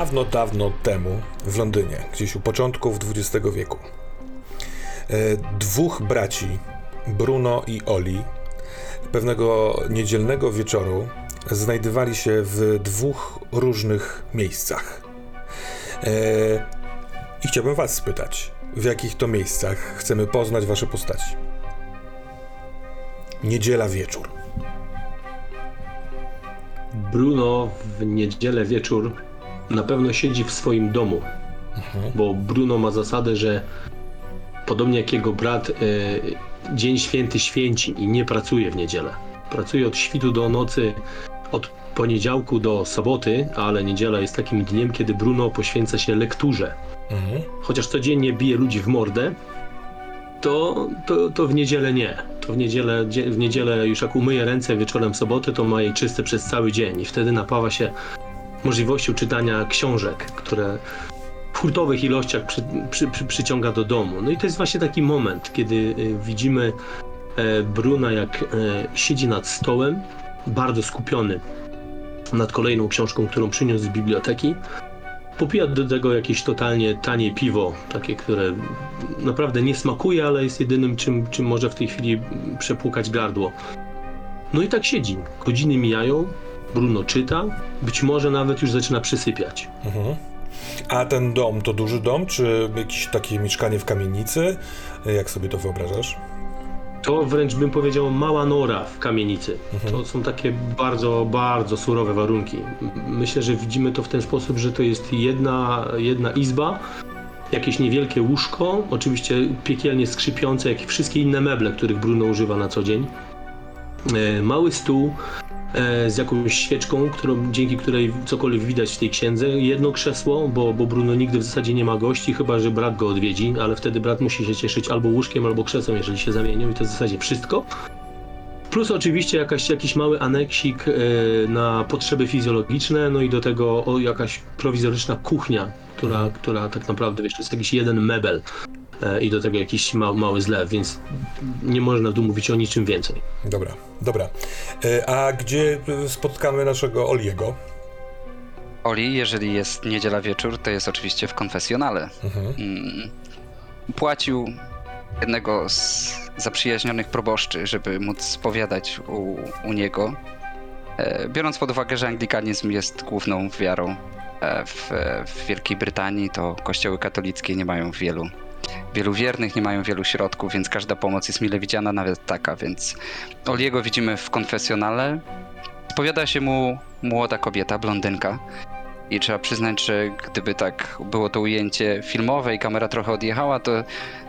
dawno, dawno temu w Londynie, gdzieś u początków XX wieku, e, dwóch braci, Bruno i Oli, pewnego niedzielnego wieczoru znajdywali się w dwóch różnych miejscach. E, I chciałbym Was spytać, w jakich to miejscach chcemy poznać Wasze postaci? Niedziela wieczór. Bruno w niedzielę wieczór na pewno siedzi w swoim domu, bo Bruno ma zasadę, że podobnie jak jego brat, e, Dzień Święty święci i nie pracuje w niedzielę. Pracuje od świtu do nocy, od poniedziałku do soboty, ale niedziela jest takim dniem, kiedy Bruno poświęca się lekturze. Mhm. Chociaż codziennie bije ludzi w mordę, to, to, to w niedzielę nie. To w niedzielę, dzie- w niedzielę już jak umyje ręce wieczorem w sobotę, to ma je czyste przez cały dzień i wtedy napawa się możliwością czytania książek, które w hurtowych ilościach przy, przy, przy, przyciąga do domu. No i to jest właśnie taki moment, kiedy y, widzimy e, Bruna, jak e, siedzi nad stołem, bardzo skupiony nad kolejną książką, którą przyniósł z biblioteki. Popija do tego jakieś totalnie tanie piwo, takie, które naprawdę nie smakuje, ale jest jedynym, czym, czym może w tej chwili przepłukać gardło. No i tak siedzi. Godziny mijają, Bruno czyta, być może nawet już zaczyna przysypiać. Mhm. A ten dom to duży dom, czy jakieś takie mieszkanie w kamienicy? Jak sobie to wyobrażasz? To wręcz bym powiedział mała nora w kamienicy. To są takie bardzo, bardzo surowe warunki. Myślę, że widzimy to w ten sposób, że to jest jedna, jedna izba, jakieś niewielkie łóżko, oczywiście piekielnie skrzypiące, jak i wszystkie inne meble, których Bruno używa na co dzień. E, Mały stół z jakąś świeczką, którą, dzięki której cokolwiek widać w tej księdze. Jedno krzesło, bo, bo Bruno nigdy w zasadzie nie ma gości, chyba że brat go odwiedzi, ale wtedy brat musi się cieszyć albo łóżkiem, albo krzesłem, jeżeli się zamienią i to w zasadzie wszystko. Plus oczywiście jakaś, jakiś mały aneksik e, na potrzeby fizjologiczne, no i do tego jakaś prowizoryczna kuchnia, która, która tak naprawdę wiesz, to jest jakiś jeden mebel e, i do tego jakiś ma, mały zlew, więc nie można tu mówić o niczym więcej. Dobra, dobra. E, A gdzie spotkamy naszego Oliego? Oli, jeżeli jest niedziela wieczór, to jest oczywiście w konfesjonale. Mhm. Mm, Płacił jednego z zaprzyjaźnionych proboszczy, żeby móc spowiadać u, u niego. E, Biorąc pod uwagę, że anglikanizm jest główną wiarą e, w, w Wielkiej Brytanii, to kościoły katolickie nie mają wielu, wielu wiernych, nie mają wielu środków, więc każda pomoc jest mile widziana, nawet taka, więc Oliego widzimy w konfesjonale. Spowiada się mu młoda kobieta, blondynka. I trzeba przyznać, że gdyby tak było to ujęcie filmowe i kamera trochę odjechała, to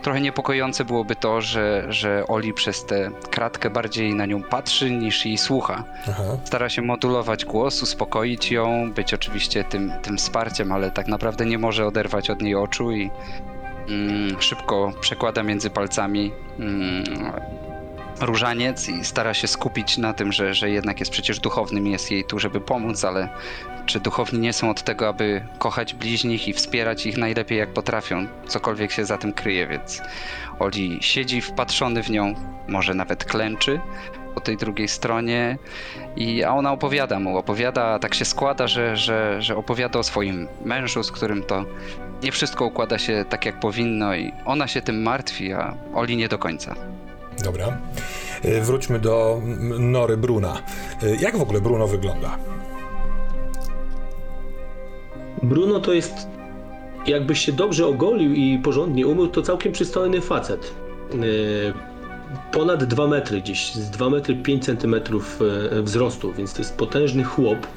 trochę niepokojące byłoby to, że, że Oli przez tę kratkę bardziej na nią patrzy niż jej słucha. Aha. Stara się modulować głos, uspokoić ją, być oczywiście tym, tym wsparciem, ale tak naprawdę nie może oderwać od niej oczu i szybko przekłada między palcami mm, różaniec i stara się skupić na tym, że, że jednak jest przecież duchownym jest jej tu, żeby pomóc, ale czy duchowni nie są od tego, aby kochać bliźnich i wspierać ich najlepiej jak potrafią, cokolwiek się za tym kryje, więc Oli siedzi wpatrzony w nią, może nawet klęczy po tej drugiej stronie, i, a ona opowiada mu, opowiada, tak się składa, że, że, że opowiada o swoim mężu, z którym to nie wszystko układa się tak jak powinno i ona się tym martwi, a Oli nie do końca. Dobra. E, Wróćmy do Nory Bruna. E, Jak w ogóle Bruno wygląda? Bruno to jest, jakbyś się dobrze ogolił i porządnie umył, to całkiem przystojny facet. Yy, Ponad 2 metry gdzieś, z 2 metry 5 centymetrów wzrostu, więc to jest potężny chłop.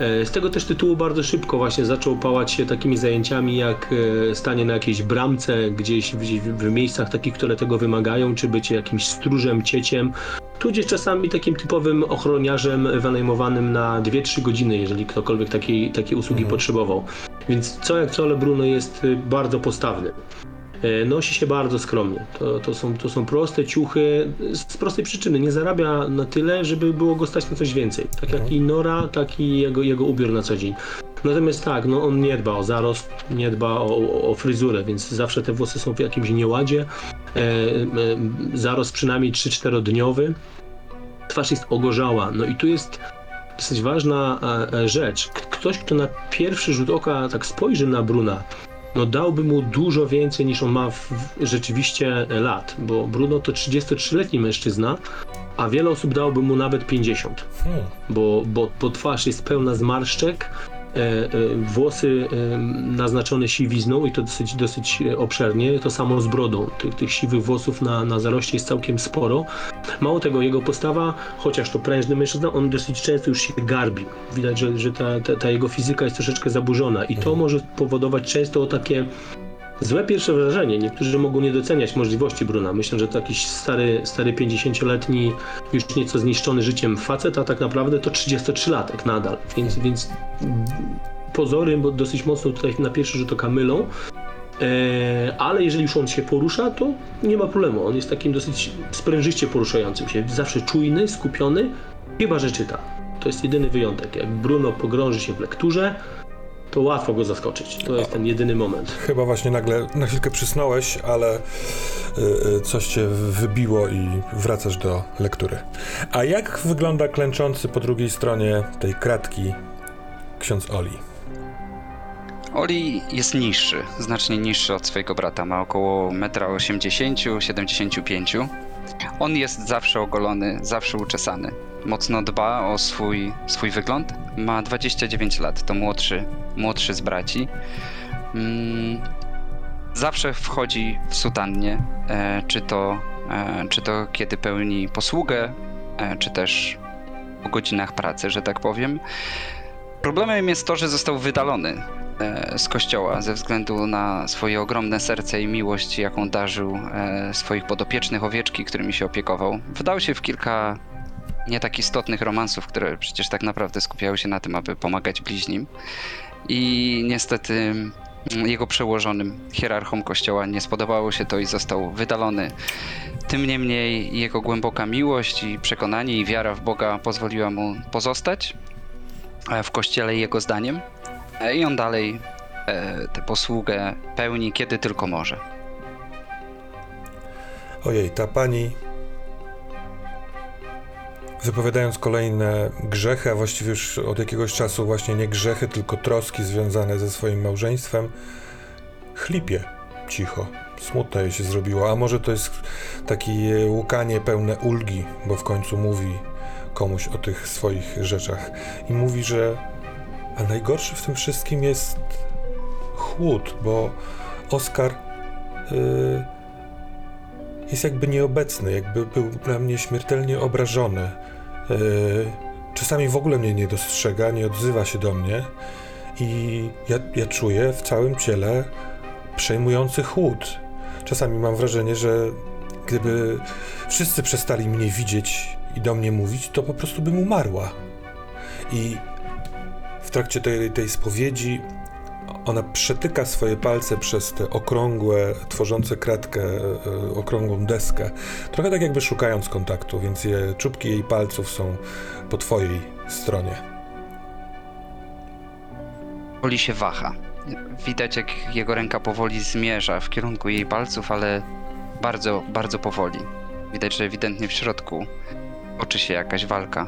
E, Z tego też tytułu bardzo szybko właśnie zaczął pałać się takimi zajęciami jak e, stanie na jakiejś bramce, gdzieś w, miejscach takich, które tego wymagają, czy bycie jakimś stróżem, cieciem, tudzież czasami takim typowym ochroniarzem wynajmowanym na 2-3 godziny, jeżeli ktokolwiek takiej, takiej usługi potrzebował. Więc co jak co, ale Bruno jest y, bardzo postawny. E, Nosi się bardzo skromnie. To, to, są, to są proste ciuchy z prostej przyczyny. Nie zarabia na tyle, żeby było go stać na coś więcej. Tak jak i Nora, tak i jego, jego ubiór na co dzień. Natomiast tak, no on nie dba o zarost, nie dba o, o, o fryzurę, więc zawsze te włosy są w jakimś nieładzie. E, e, zarost przynajmniej 3-4 dniowy. Twarz jest ogorzała. No i tu jest dosyć ważna e, rzecz. Ktoś, kto na pierwszy rzut oka tak spojrzy na Bruna, no dałby mu dużo więcej niż on ma w, w, rzeczywiście lat, bo Bruno to 33-letni mężczyzna, a wiele osób dałoby mu nawet 50 Hmm. bo, bo, bo twarz jest pełna zmarszczek, włosy e, naznaczone siwizną i to dosyć, dosyć e, obszernie, to samo z brodą. Tych, tych siwych włosów na, na zaroście jest całkiem sporo. Mało tego, jego postawa, chociaż to prężny mężczyzna, on dosyć często już się garbi. Widać, że, że ta, ta, ta jego fizyka jest troszeczkę zaburzona i to może powodować często takie Złe pierwsze wrażenie. Niektórzy mogą nie doceniać możliwości Bruna. Myślę, że to jakiś stary, stary 50-letni, już nieco zniszczony życiem facet, a tak naprawdę to 33-latek nadal. Więc, więc pozory bo dosyć mocno tutaj na pierwszy rzut oka mylą. E, ale jeżeli już on się porusza, to nie ma problemu. On jest takim dosyć sprężyście poruszającym się. Zawsze czujny, skupiony, chyba że czyta. To jest jedyny wyjątek. Jak Bruno pogrąży się w lekturze, to łatwo go zaskoczyć. To jest ten jedyny moment. Chyba właśnie nagle na chwilkę przysnąłeś, ale y, y, coś cię wybiło i wracasz do lektury. A jak wygląda klęczący po drugiej stronie tej kratki ksiądz Oli? Oli jest niższy, znacznie niższy od swojego brata. Ma około 1,80 m, 75 On jest zawsze ogolony, zawsze uczesany. Mocno dba o swój, swój wygląd. Ma 29 lat, to młodszy, młodszy z braci. Mm, zawsze wchodzi w sutannie, e, czy, to, e, czy to kiedy pełni posługę, e, czy też po godzinach pracy, że tak powiem. Problemem jest to, że został wydalony z kościoła ze względu na swoje ogromne serce i miłość, jaką darzył swoich podopiecznych owieczki, którymi się opiekował. Wdał się w kilka nie tak istotnych romansów, które przecież tak naprawdę skupiały się na tym, aby pomagać bliźnim. I niestety mm, jego przełożonym hierarchom kościoła nie spodobało się to i został wydalony. Tym niemniej jego głęboka miłość i przekonanie i wiara w Boga pozwoliła mu pozostać e, w kościele jego zdaniem. E, I on dalej e, tę posługę pełni, kiedy tylko może. Ojej, ta pani wypowiadając kolejne grzechy, a właściwie już od jakiegoś czasu właśnie nie grzechy, tylko troski związane ze swoim małżeństwem, chlipie cicho. Smutno jej się zrobiło, a może to jest takie łukanie pełne ulgi, bo w końcu mówi komuś o tych swoich rzeczach i mówi, że a najgorszy w tym wszystkim jest chłód, bo Oskar yy, jest jakby nieobecny, jakby był dla mnie śmiertelnie obrażony. Yy, czasami w ogóle mnie nie dostrzega, nie odzywa się do mnie i ja, ja czuję w całym ciele przejmujący chłód. Czasami mam wrażenie, że gdyby wszyscy przestali mnie widzieć i do mnie mówić, to po prostu bym umarła. I w trakcie tej, tej spowiedzi ona przetyka swoje palce przez te okrągłe, tworzące kratkę, e, okrągłą deskę. Trochę tak jakby szukając kontaktu, więc je, czubki jej palców są po twojej stronie. Oli się waha. Widać, jak jego ręka powoli zmierza w kierunku jej palców, ale bardzo, bardzo powoli. Widać, że ewidentnie w środku toczy się jakaś walka.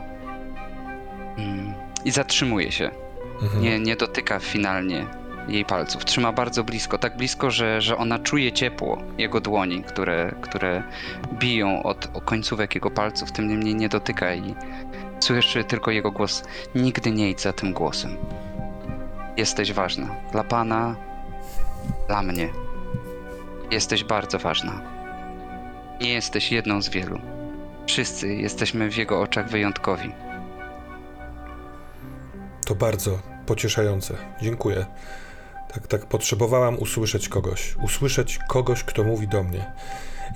Mm. I zatrzymuje się. Mhm. Nie, nie dotyka finalnie jej palców. Trzyma bardzo blisko, tak blisko, że, że ona czuje ciepło jego dłoni, które, które biją od końcówek jego palców, tym niemniej nie dotyka i słyszy tylko jego głos. Nigdy nie idź za tym głosem. Jesteś ważna. Dla Pana, dla mnie. Jesteś bardzo ważna. Nie jesteś jedną z wielu. Wszyscy jesteśmy w Jego oczach wyjątkowi. To bardzo pocieszające. Dziękuję. Tak, tak, potrzebowałam usłyszeć kogoś. Usłyszeć kogoś, kto mówi do mnie.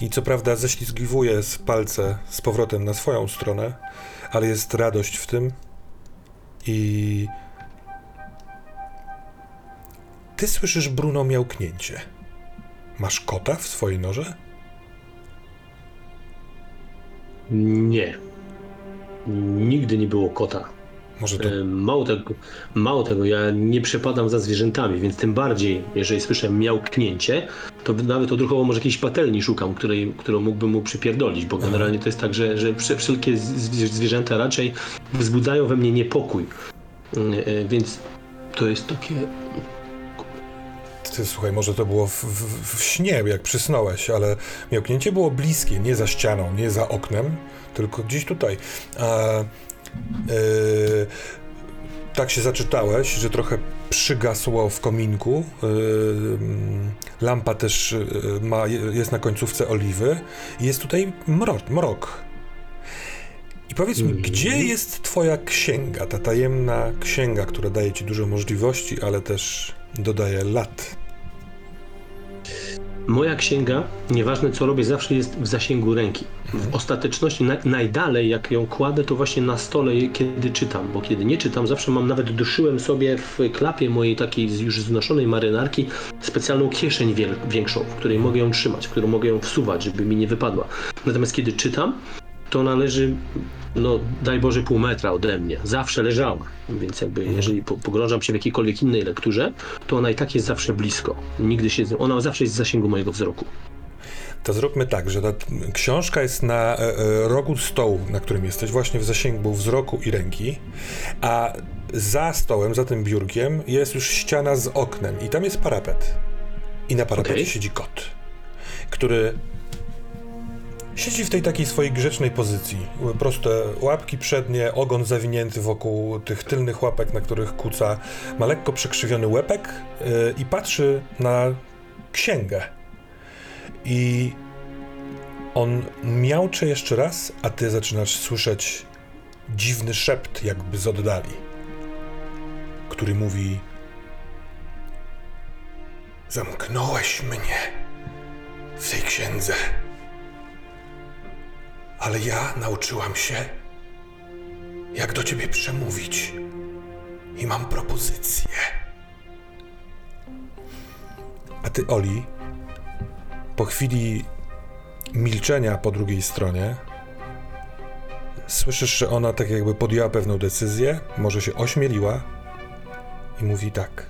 I co prawda ześlizgiwuję z palce z powrotem na swoją stronę, ale jest radość w tym. I. Ty słyszysz, Bruno, miałknięcie. Masz kota w swojej norze? Nie. Nigdy nie było kota. Może to... E, Mało tego, mało tego, ja nie przepadam za zwierzętami, więc tym bardziej, jeżeli słyszę miałknięcie, to nawet odruchowo może jakiejś patelni szukam, której, którą mógłbym mu przypierdolić, bo generalnie to jest tak, że, że wsze- wszelkie zwierzęta raczej wzbudzają we mnie niepokój. E, e, Więc to jest takie Ty, słuchaj, może to było w, w, w śnie, jak przysnąłeś, ale miałknięcie było bliskie, nie za ścianą, nie za oknem, tylko gdzieś tutaj. E, tak się zaczytałeś, że trochę przygasło w kominku. Mm, lampa też e, ma, jest na końcówce oliwy i jest tutaj mrok. mrok. I powiedz mi, Mhm. gdzie jest twoja księga, ta tajemna księga, która daje ci dużo możliwości, ale też dodaje lat? Moja księga, nieważne co robię, zawsze jest w zasięgu ręki. W ostateczności na, najdalej, jak ją kładę, to właśnie na stole, kiedy czytam, bo kiedy nie czytam, zawsze mam nawet doszyłem sobie w klapie mojej takiej już znoszonej marynarki specjalną kieszeń większą, w której mogę ją trzymać, w którą mogę ją wsuwać, żeby mi nie wypadła. Natomiast kiedy czytam, to należy, no daj Boże, pół metra ode mnie. Zawsze leżała. Więc jakby, jeżeli po, pogrążam się w jakiejkolwiek innej lekturze, to ona i tak jest zawsze blisko. Nigdy się, ona zawsze jest w zasięgu mojego wzroku. To zróbmy tak, że ta książka jest na e, e, rogu stołu, na którym jesteś, właśnie w zasięgu wzroku i ręki, a za stołem, za tym biurkiem jest już ściana z oknem i tam jest parapet. I na parapecie Okej. siedzi kot, który siedzi w tej takiej swojej grzecznej pozycji. Proste łapki przednie, ogon zawinięty wokół tych tylnych łapek, na których kuca, ma lekko przekrzywiony łepek e, i patrzy na księgę. I on miaucze jeszcze raz, a ty zaczynasz słyszeć dziwny szept, jakby z oddali, który mówi: Zamknąłeś mnie w tej księdze. Ale ja nauczyłam się, jak do ciebie przemówić. I mam propozycję. A ty, Oli, po chwili milczenia po drugiej stronie, słyszysz, że ona tak jakby podjęła pewną decyzję, może się ośmieliła i mówi tak.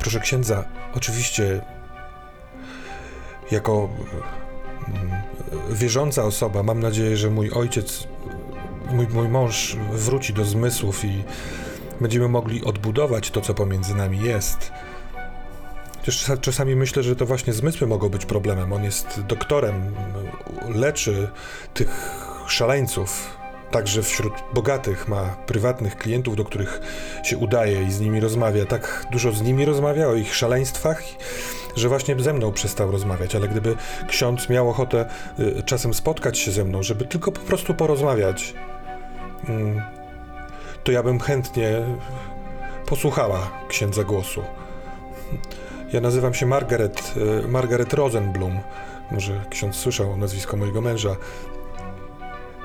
Proszę księdza, oczywiście jako wierząca osoba mam nadzieję, że mój ojciec, mój, mój mąż wróci do zmysłów i będziemy mogli odbudować to, co pomiędzy nami jest. Czas- czasami myślę, że to właśnie zmysły mogą być problemem. On jest doktorem, leczy tych szaleńców. Także wśród bogatych ma prywatnych klientów, do których się udaje i z nimi rozmawia. Tak dużo z nimi rozmawia o ich szaleństwach, że właśnie ze mną przestał rozmawiać. Ale gdyby ksiądz miał ochotę y, czasem spotkać się ze mną, żeby tylko po prostu porozmawiać, mm, to ja bym chętnie posłuchała księdza głosu. Ja nazywam się Margaret, e, Margaret Rosenblum. Może ksiądz słyszał nazwisko mojego męża.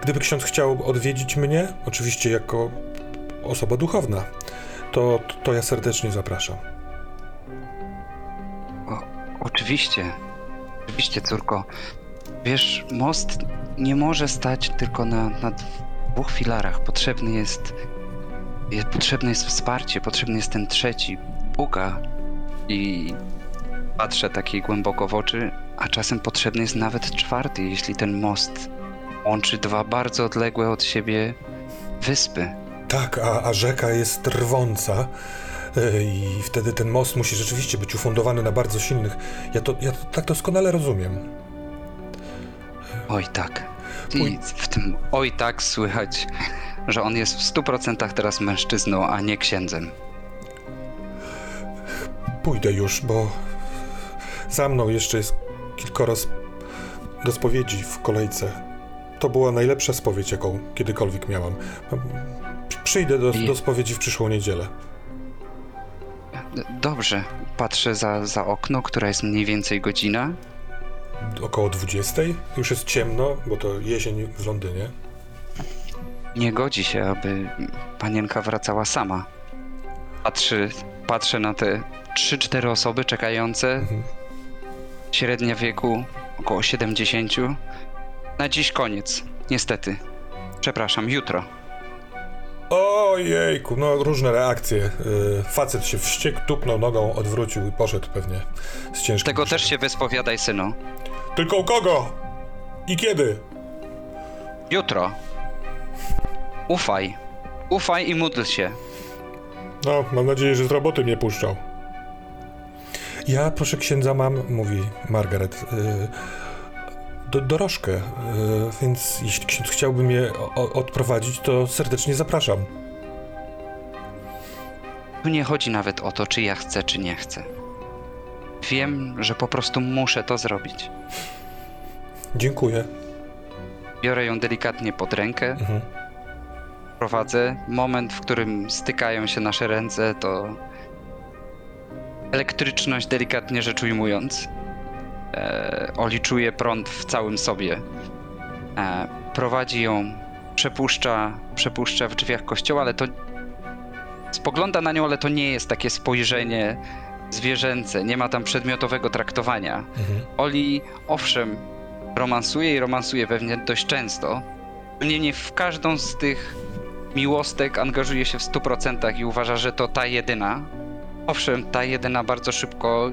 Gdyby ksiądz chciał odwiedzić mnie, oczywiście jako osoba duchowna, to, to ja serdecznie zapraszam. Oczywiście. Oczywiście, córko. Wiesz, most nie może stać tylko na, na dwóch filarach. Potrzebny jest, jest. Potrzebne jest wsparcie, potrzebny jest ten trzeci. Buga. I patrzę takiej głęboko w oczy, a czasem potrzebny jest nawet czwarty, jeśli ten most łączy dwa bardzo odległe od siebie wyspy. Tak, a, a rzeka jest rwąca i wtedy ten most musi rzeczywiście być ufundowany na bardzo silnych. Ja to, ja to tak doskonale rozumiem. Oj tak. I w tym oj tak słychać, że on jest w stu procentach teraz mężczyzną, a nie księdzem. Pójdę już, bo za mną jeszcze jest kilkoro do spowiedzi w kolejce. To była najlepsza spowiedź, jaką kiedykolwiek miałam. Przyjdę do, do spowiedzi w przyszłą niedzielę. Dobrze, patrzę za, za okno, która jest mniej więcej godzina. Około 20. Już jest ciemno, bo to jesień w Londynie. Nie godzi się, aby panienka wracała sama. Patrzy, patrzę na te 3-4 osoby czekające, Mhm. średnia wieku około 70. Na dziś koniec, niestety. Przepraszam, jutro. Ojejku, no różne reakcje. Yy, facet się wściekł, tupnął nogą, odwrócił i poszedł pewnie z ciężkim... Tego też się wyspowiadaj, synu. Tylko u kogo? I kiedy? Jutro. Ufaj. Ufaj i módl się. No, mam nadzieję, że z roboty mnie puszczą. Ja, proszę księdza, mam, mówi Margaret, yy, do, dorożkę, yy, więc jeśli ksiądz chciałby mnie o, odprowadzić, to serdecznie zapraszam. Tu nie chodzi nawet o to, czy ja chcę, czy nie chcę. Wiem, że po prostu muszę to zrobić. Dziękuję. Biorę ją delikatnie pod rękę, Mhm. prowadzę. Moment, w którym stykają się nasze ręce, to elektryczność, delikatnie rzecz ujmując. E, Oli czuje prąd w całym sobie. E, prowadzi ją, przepuszcza, przepuszcza w drzwiach kościoła, ale to spogląda na nią, ale to nie jest takie spojrzenie zwierzęce, nie ma tam przedmiotowego traktowania. Mhm. Oli, owszem, romansuje i romansuje pewnie dość często. Niemniej w każdą z tych miłostek angażuje się w 100% i uważa, że to ta jedyna. Owszem, ta jedyna bardzo szybko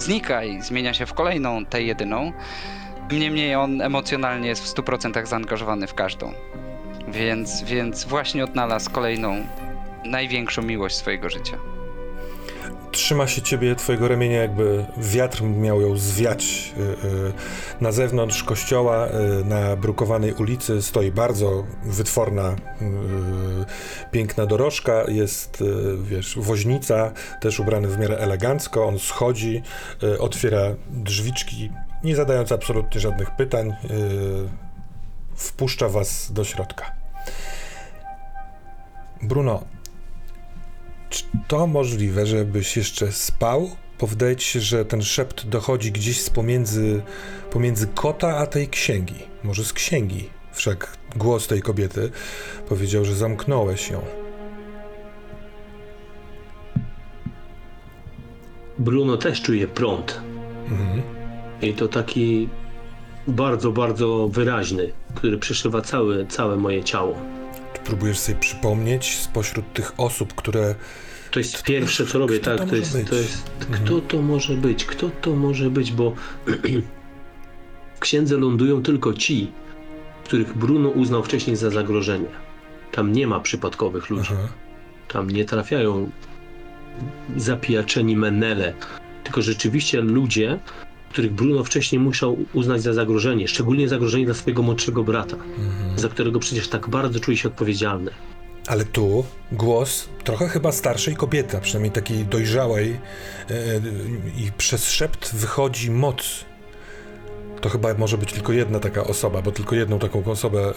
znika i zmienia się w kolejną tę jedyną. Niemniej on emocjonalnie jest w 100% zaangażowany w każdą. Więc, więc właśnie odnalazł kolejną, największą miłość swojego życia. Trzyma się ciebie, twojego ramienia, jakby wiatr miał ją zwiać. Y, y, Na zewnątrz kościoła, y, na brukowanej ulicy, stoi bardzo wytworna, piękna dorożka. Jest, wiesz, woźnica, też ubrany w miarę elegancko. On schodzi, otwiera drzwiczki, nie zadając absolutnie żadnych pytań. Wpuszcza was do środka. Bruno, czy to możliwe, żebyś jeszcze spał? Bo wydaje ci się, że ten szept dochodzi gdzieś z pomiędzy, pomiędzy kota a tej księgi. Może z księgi. Wszak głos tej kobiety powiedział, że zamknąłeś ją. Bruno też czuje prąd. Mhm. I to taki bardzo, bardzo wyraźny, który przeszywa całe, całe moje ciało. Próbujesz sobie przypomnieć spośród tych osób, które. To jest pierwsze, co robię, to tak, to może jest, to jest, Mhm. kto to może być, kto to może być, bo w księdze lądują tylko ci, których Bruno uznał wcześniej za zagrożenie. Tam nie ma przypadkowych ludzi, Aha. tam nie trafiają zapijaczeni menele, tylko rzeczywiście ludzie, których Bruno wcześniej musiał uznać za zagrożenie, szczególnie zagrożenie dla swojego młodszego brata, Mhm. za którego przecież tak bardzo czuje się odpowiedzialny. Ale tu głos trochę chyba starszej kobiety, a przynajmniej takiej dojrzałej, e, i przez szept wychodzi moc. To chyba może być tylko jedna taka osoba, bo tylko jedną taką osobę, e,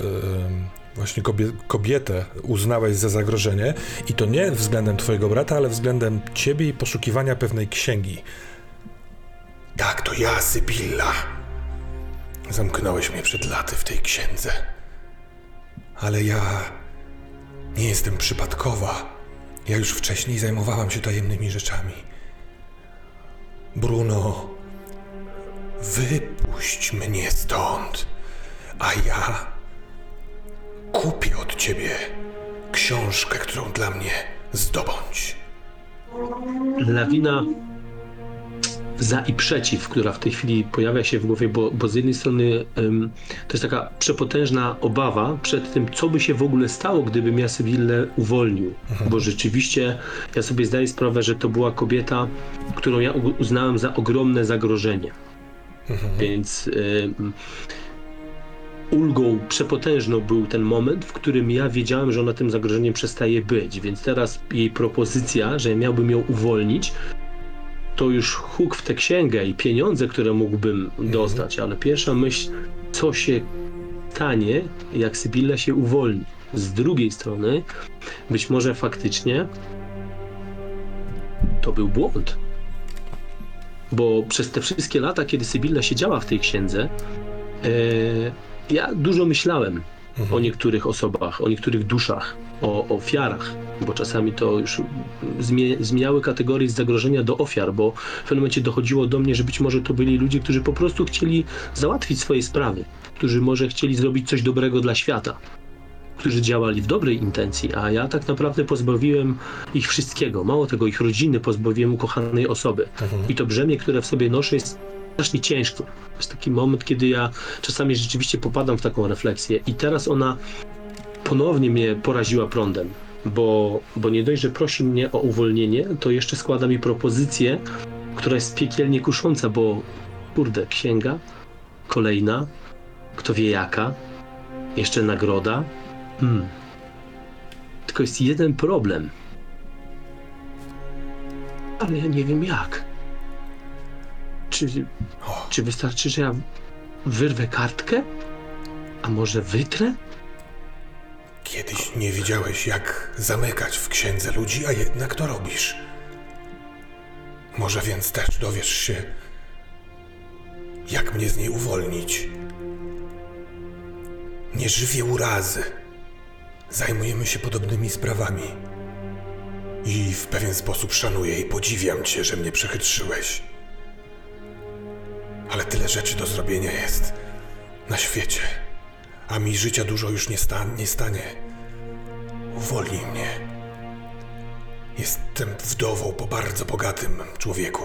właśnie kobie, kobietę, uznałeś za zagrożenie. I to nie względem twojego brata, ale względem ciebie i poszukiwania pewnej księgi. Tak, to ja, Sybilla. Zamknąłeś mnie przed laty w tej księdze. Ale ja nie jestem przypadkowa. Ja już wcześniej zajmowałam się tajemnymi rzeczami. Bruno, wypuść mnie stąd, a ja kupię od ciebie książkę, którą dla mnie zdobądź. lawina za i przeciw, która w tej chwili pojawia się w głowie, bo, bo z jednej strony em, to jest taka przepotężna obawa przed tym, co by się w ogóle stało, gdybym ja Sybillę uwolnił. Bo rzeczywiście ja sobie zdaję sprawę, że to była kobieta, którą ja uznałem za ogromne zagrożenie. Więc em, ulgą przepotężną był ten moment, w którym ja wiedziałem, że ona tym zagrożeniem przestaje być. Więc teraz jej propozycja, że miałbym ją uwolnić, to już huk w tę księgę i pieniądze, które mógłbym dostać, ale pierwsza myśl, co się stanie, jak Sybilla się uwolni. Z drugiej strony, być może faktycznie to był błąd. Bo przez te wszystkie lata, kiedy Sybilla siedziała w tej księdze, e, ja dużo myślałem o niektórych osobach, o niektórych duszach, o ofiarach, bo czasami to już zmie- zmieniały kategorie z zagrożenia do ofiar, bo w pewnym momencie dochodziło do mnie, że być może to byli ludzie, którzy po prostu chcieli załatwić swoje sprawy, którzy może chcieli zrobić coś dobrego dla świata. którzy działali w dobrej intencji, a ja tak naprawdę pozbawiłem ich wszystkiego. Mało tego, ich rodziny pozbawiłem ukochanej osoby. I to brzemię, które w sobie noszę, jest strasznie ciężkie. To jest taki moment, kiedy ja czasami rzeczywiście popadam w taką refleksję i teraz ona ponownie mnie poraziła prądem, bo, bo nie dość, że prosi mnie o uwolnienie, to jeszcze składa mi propozycję, która jest piekielnie kusząca, bo kurde, księga, kolejna, kto wie jaka, jeszcze nagroda. Hmm. Tylko jest jeden problem. Ale ja nie wiem jak. Czy, czy wystarczy, że ja wyrwę kartkę? A może wytrę? Kiedyś nie wiedziałeś, jak zamykać w księdze ludzi, a jednak to robisz. Może więc też dowiesz się, jak mnie z niej uwolnić. Nie żywię urazy. Zajmujemy się podobnymi sprawami. I w pewien sposób szanuję i podziwiam cię, że mnie przechytrzyłeś. Ale tyle rzeczy do zrobienia jest na świecie, a mi życia dużo już nie, sta- nie stanie. Uwolnij mnie. Jestem wdową po bardzo bogatym człowieku.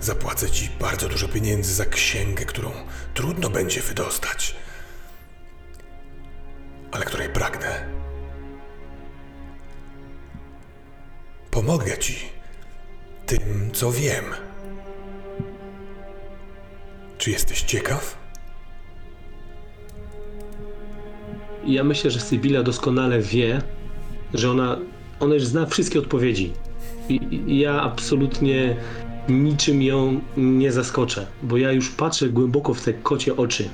Zapłacę ci bardzo dużo pieniędzy za księgę, którą trudno będzie wydostać, ale której pragnę. Pomogę ci tym, co wiem. Czy jesteś ciekaw? Ja myślę, że Sybilla doskonale wie, że ona, ona już zna wszystkie odpowiedzi. I, I ja absolutnie niczym ją nie zaskoczę, bo ja już patrzę głęboko w te kocie oczy.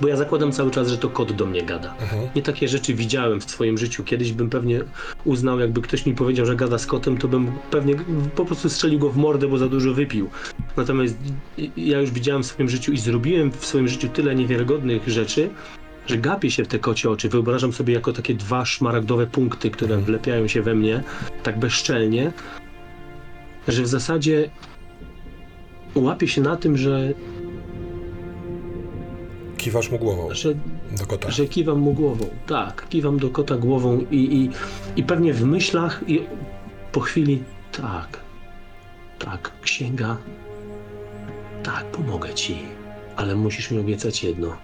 Bo ja zakładam cały czas, że to kot do mnie gada. Nie takie rzeczy widziałem w swoim życiu. Kiedyś bym pewnie uznał, jakby ktoś mi powiedział, że gada z kotem, to bym pewnie po prostu strzelił go w mordę, bo za dużo wypił. Natomiast ja już widziałem w swoim życiu i zrobiłem w swoim życiu tyle niewiarygodnych rzeczy, że gapię się w te kocie oczy. Wyobrażam sobie jako takie dwa szmaragdowe punkty, które wlepiają się we mnie tak bezczelnie, że w zasadzie łapię się na tym, że, Kiwasz mu głową że, do kota. że kiwam mu głową. Tak, kiwam do kota głową i, i, i pewnie w myślach i po chwili tak, tak, księga, tak, pomogę ci, ale musisz mi obiecać jedno.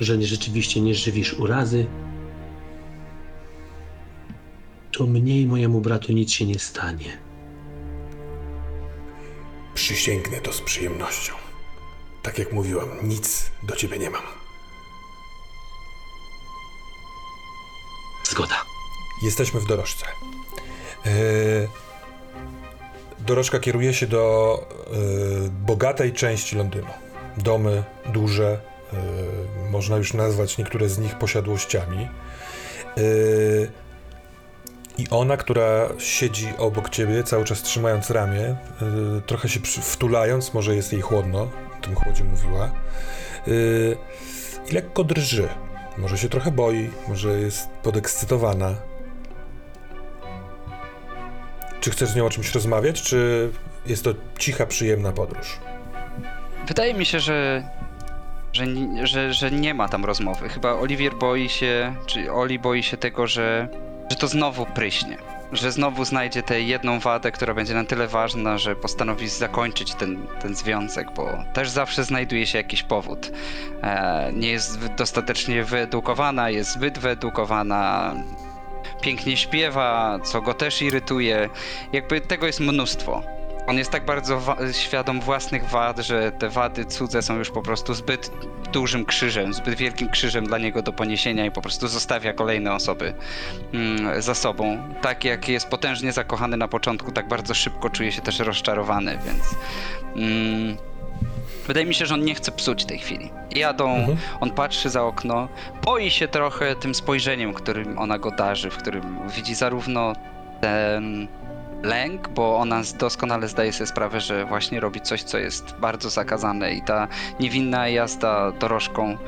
Że nie, rzeczywiście nie żywisz urazy, to mnie i mojemu bratu nic się nie stanie. Przysięgnę to z przyjemnością. Tak jak mówiłam, nic do ciebie nie mam. Zgoda. Jesteśmy w dorożce. Yy, dorożka kieruje się do yy, bogatej części Londynu. Domy duże, można już nazwać niektóre z nich posiadłościami. Yy, I ona, która siedzi obok ciebie, cały czas trzymając ramię, yy, trochę się wtulając, może jest jej chłodno, o tym chłodzie mówiła, i lekko drży. Może się trochę boi, może jest podekscytowana. Czy chcesz z nią o czymś rozmawiać, czy jest to cicha, przyjemna podróż? Wydaje mi się, że, że, że, że nie ma tam rozmowy. Chyba Oliwier boi się, czy Oli boi się tego, że, że to znowu pryśnie. Że znowu znajdzie tę jedną wadę, która będzie na tyle ważna, że postanowi zakończyć ten, ten związek, bo też zawsze znajduje się jakiś powód. E, nie jest dostatecznie wyedukowana, jest zbyt wyedukowana, pięknie śpiewa, co go też irytuje. Jakby tego jest mnóstwo. On jest tak bardzo wa- świadom własnych wad, że te wady cudze są już po prostu zbyt dużym krzyżem, zbyt wielkim krzyżem dla niego do poniesienia i po prostu zostawia kolejne osoby mm, za sobą. Tak jak jest potężnie zakochany na początku, tak bardzo szybko czuje się też rozczarowany, więc mm, wydaje mi się, że on nie chce psuć tej chwili. Jadą, on patrzy za okno, boi się trochę tym spojrzeniem, którym ona go darzy, w którym widzi zarówno ten lęk, bo ona doskonale zdaje sobie sprawę, że właśnie robi coś, co jest bardzo zakazane i ta niewinna jazda dorożką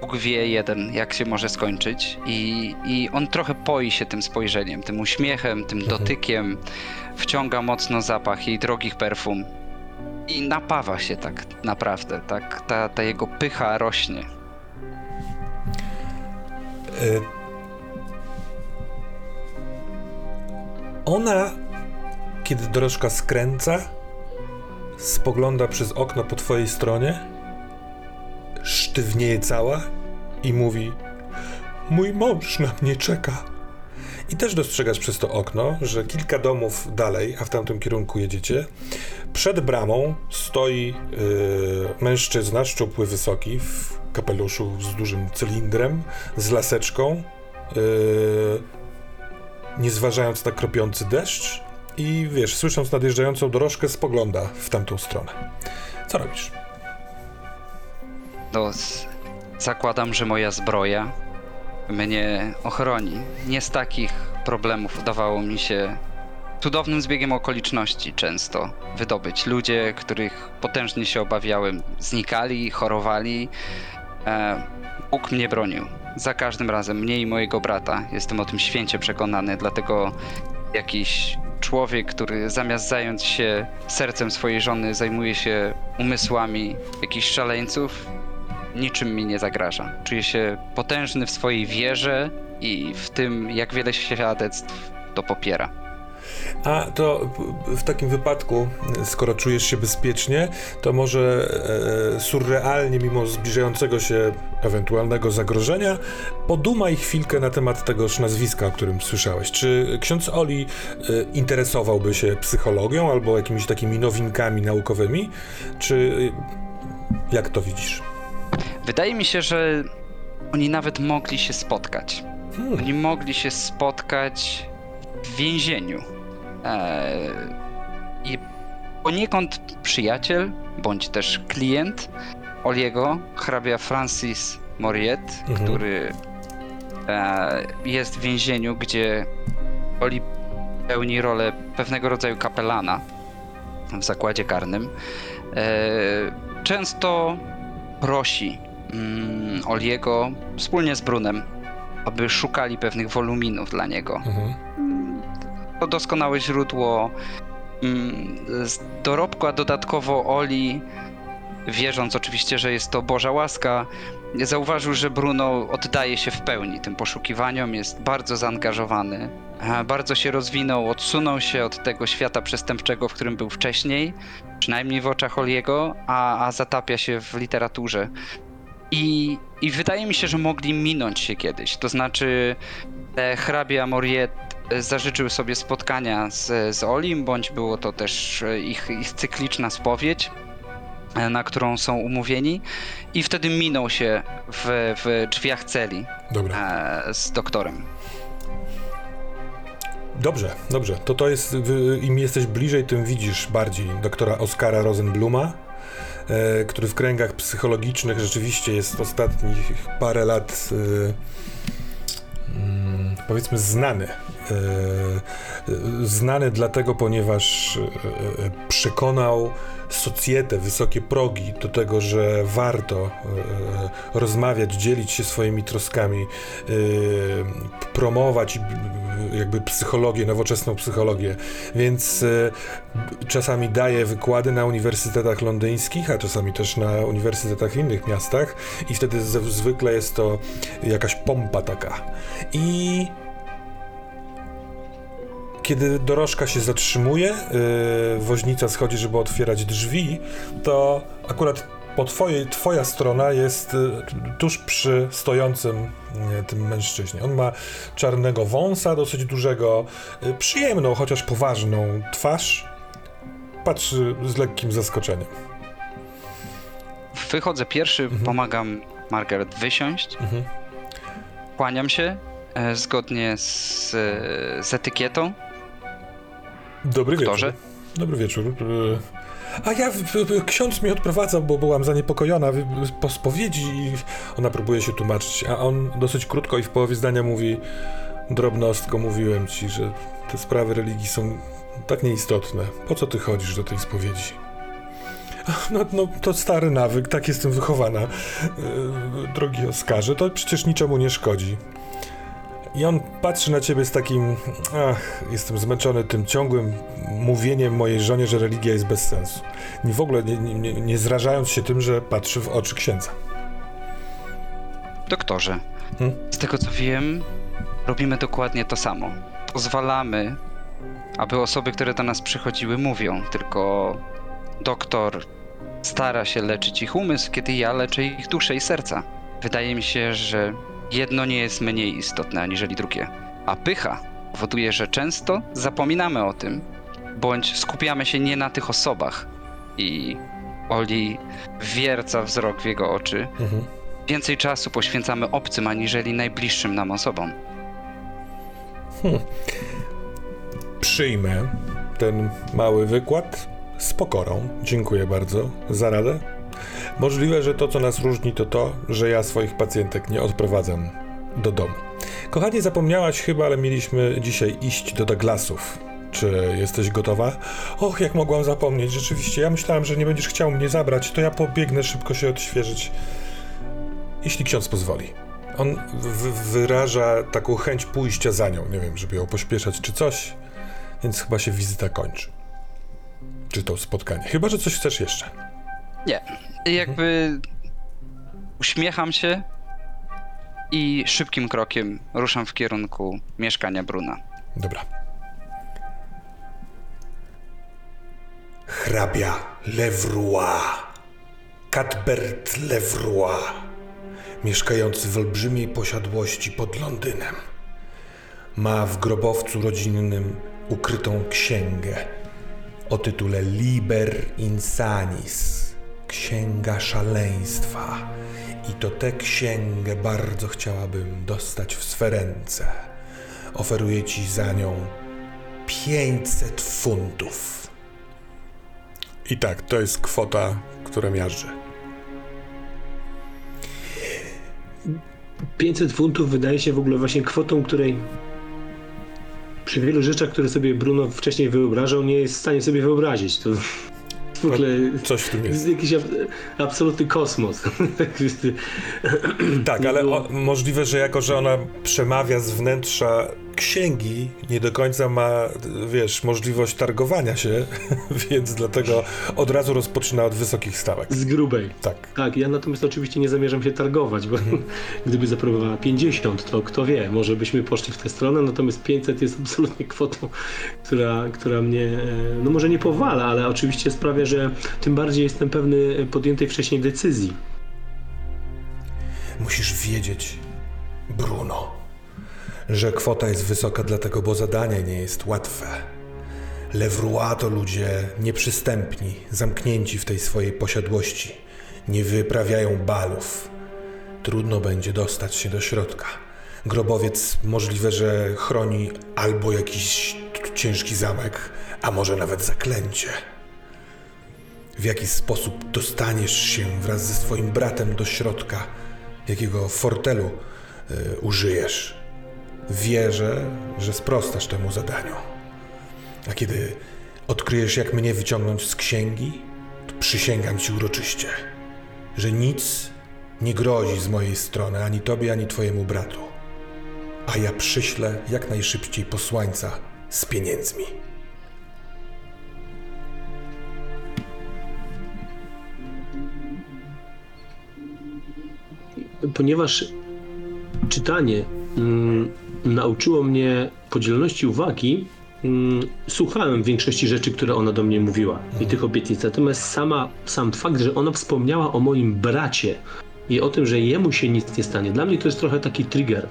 Bóg wie jeden, jak się może skończyć i, i on trochę boi się tym spojrzeniem, tym uśmiechem, tym dotykiem, wciąga mocno zapach jej drogich perfum i napawa się tak naprawdę, tak, ta, ta jego pycha rośnie. Y, Ona, kiedy dorożka skręca, spogląda przez okno po twojej stronie, sztywnieje cała i mówi: Mój mąż na mnie czeka. I też dostrzegasz przez to okno, że kilka domów dalej, a w tamtym kierunku jedziecie, przed bramą stoi yy, mężczyzna, szczupły, wysoki, w kapeluszu z dużym cylindrem, z laseczką, yy, nie zważając na kropiący deszcz i wiesz, słysząc nadjeżdżającą dorożkę, spogląda w tamtą stronę. Co robisz? No, zakładam, że moja zbroja mnie ochroni. Nie z takich problemów udawało mi się cudownym zbiegiem okoliczności często wydobyć. Ludzie, których potężnie się obawiałem, znikali, chorowali. E, Bóg mnie bronił. Za każdym razem, mnie i mojego brata. Jestem o tym święcie przekonany, dlatego jakiś człowiek, który zamiast zająć się sercem swojej żony, zajmuje się umysłami jakichś szaleńców, niczym mi nie zagraża. Czuję się potężny w swojej wierze i w tym, jak wiele świadectw to popiera. A to w- takim wypadku, skoro czujesz się bezpiecznie, to może e, surrealnie, mimo zbliżającego się ewentualnego zagrożenia, podumaj chwilkę na temat tegoż nazwiska, o którym słyszałeś. Czy ksiądz Oli e, interesowałby się psychologią albo jakimiś takimi nowinkami naukowymi? Czy e, jak to widzisz? Wydaje mi się, że oni nawet mogli się spotkać. Hmm. Oni mogli się spotkać w więzieniu. Eee, I poniekąd przyjaciel, bądź też klient Oliego, hrabia Francis Moriet, Mhm. który e, jest w więzieniu, gdzie Oli pełni rolę pewnego rodzaju kapelana w zakładzie karnym. E, często prosi mm, Oliego wspólnie z Brunem, aby szukali pewnych woluminów dla niego. Mhm. To doskonałe źródło mm, dorobku, a dodatkowo Oli, wierząc oczywiście, że jest to Boża łaska, zauważył, że Bruno oddaje się w pełni tym poszukiwaniom, jest bardzo zaangażowany, e, bardzo się rozwinął, odsunął się od tego świata przestępczego, w którym był wcześniej, przynajmniej w oczach Oliego, a, a zatapia się w literaturze. I, I wydaje mi się, że mogli minąć się kiedyś. To znaczy, e, hrabia Moriet zażyczył sobie spotkania z, z Olim, bądź było to też e, ich, ich cykliczna spowiedź, e, na którą są umówieni, i wtedy minął się w, w drzwiach celi e, z doktorem. Dobrze, dobrze. To to jest, im jesteś bliżej, tym widzisz bardziej doktora Oskara Rosenbluma, e, który w kręgach psychologicznych rzeczywiście jest ostatnich parę lat e, mm, powiedzmy znany. E, e, znany dlatego, ponieważ e, przekonał socjetę, wysokie progi do tego, że warto rozmawiać, dzielić się swoimi troskami, promować jakby psychologię, nowoczesną psychologię. Więc czasami daje wykłady na uniwersytetach londyńskich, a czasami też na uniwersytetach w innych miastach i wtedy zwykle jest to jakaś pompa taka. I kiedy dorożka się zatrzymuje, yy, woźnica schodzi, żeby otwierać drzwi, to akurat po twojej, twoja strona jest y, tuż przy stojącym y, tym mężczyźnie. On ma czarnego wąsa, dosyć dużego, y, przyjemną, chociaż poważną twarz. Patrzy z lekkim zaskoczeniem. Wychodzę pierwszy, Mhm. pomagam Margaret wysiąść, Mhm. kłaniam się e, zgodnie z, e, z etykietą. Dobry wieczór. Dobry wieczór. Y, A ja, ksiądz mnie odprowadzał, bo byłam zaniepokojona po spowiedzi i ona próbuje się tłumaczyć, a on dosyć krótko i w połowie zdania mówi drobnostko, mówiłem ci, że te sprawy religii są tak nieistotne. Po co ty chodzisz do tej spowiedzi? No, no to stary nawyk, tak jestem wychowana, yy, drogi Oskarze, to przecież niczemu nie szkodzi. I on patrzy na ciebie z takim, ach, jestem zmęczony tym ciągłym mówieniem mojej żonie, że religia jest bez sensu. Nie w ogóle nie, nie, nie, nie zrażając się tym, że patrzy w oczy księdza. Doktorze, Hmm? Z tego co wiem, robimy dokładnie to samo. Pozwalamy, aby osoby, które do nas przychodziły, mówią, tylko doktor stara się leczyć ich umysł, kiedy ja leczę ich duszę i serca. Wydaje mi się, że jedno nie jest mniej istotne aniżeli drugie. A pycha powoduje, że często zapominamy o tym, bądź skupiamy się nie na tych osobach. I Oli wierca wzrok w jego oczy. Mhm. Więcej czasu poświęcamy obcym aniżeli najbliższym nam osobom. Przyjmę ten mały wykład z pokorą. Dziękuję bardzo za radę. Możliwe, że to, co nas różni, to to, że ja swoich pacjentek nie odprowadzam do domu. Kochanie, zapomniałaś chyba, ale mieliśmy dzisiaj iść do Douglasów. Czy jesteś gotowa? Och, jak mogłam zapomnieć, rzeczywiście. Ja myślałem, że nie będziesz chciał mnie zabrać, to ja pobiegnę szybko się odświeżyć. Jeśli ksiądz pozwoli. On wyraża taką chęć pójścia za nią, nie wiem, żeby ją pośpieszać czy coś, więc chyba się wizyta kończy. Czy to spotkanie. Chyba, że coś chcesz jeszcze. Nie. Jakby uśmiecham się i szybkim krokiem ruszam w kierunku mieszkania Bruna. Dobra. Hrabia Levroy. Cadbert Levroy. Mieszkający w olbrzymiej posiadłości pod Londynem. Ma w grobowcu rodzinnym ukrytą księgę o tytule Liber Insanis. Księga szaleństwa. I to tę księgę bardzo chciałabym dostać w swe ręce. Oferuję ci za nią 500 funtów. I tak, to jest kwota, która miażdży. 500 funtów wydaje się w ogóle właśnie kwotą, której przy wielu rzeczach, które sobie Bruno wcześniej wyobrażał, nie jest w stanie sobie wyobrazić. To w ogóle Coś w tym jest jakiś ab- absolutny kosmos. Tak, ale o, możliwe, że jako, że ona przemawia z wnętrza księgi, nie do końca ma, wiesz, możliwość targowania się, więc dlatego od razu rozpoczyna od wysokich stawek. Z grubej. Tak. Tak, ja natomiast oczywiście nie zamierzam się targować, bo gdyby zaproponowała 50, to kto wie, może byśmy poszli w tę stronę, natomiast 500 jest absolutnie kwotą, która, która mnie, e, no może nie powala, ale oczywiście sprawia, że tym bardziej jestem pewny podjętej wcześniej decyzji. Musisz wiedzieć, Bruno, że kwota jest wysoka dlatego, bo zadanie nie jest łatwe. Lewrua to ludzie nieprzystępni, zamknięci w tej swojej posiadłości. Nie wyprawiają balów. Trudno będzie dostać się do środka. Grobowiec możliwe, że chroni albo jakiś ciężki zamek, a może nawet zaklęcie. W jaki sposób dostaniesz się wraz ze swoim bratem do środka, jakiego fortelu y, użyjesz. Wierzę, że sprostasz temu zadaniu. A kiedy odkryjesz, jak mnie wyciągnąć z księgi, to przysięgam ci uroczyście, że nic nie grozi z mojej strony ani tobie, ani twojemu bratu. A ja przyślę jak najszybciej posłańca z pieniędzmi. Ponieważ czytanie mm, nauczyło mnie podzielności uwagi, mm, słuchałem większości rzeczy, które ona do mnie mówiła i tych obietnic. Natomiast sama, sam fakt, że ona wspomniała o moim bracie i o tym, że jemu się nic nie stanie, dla mnie to jest trochę taki trigger.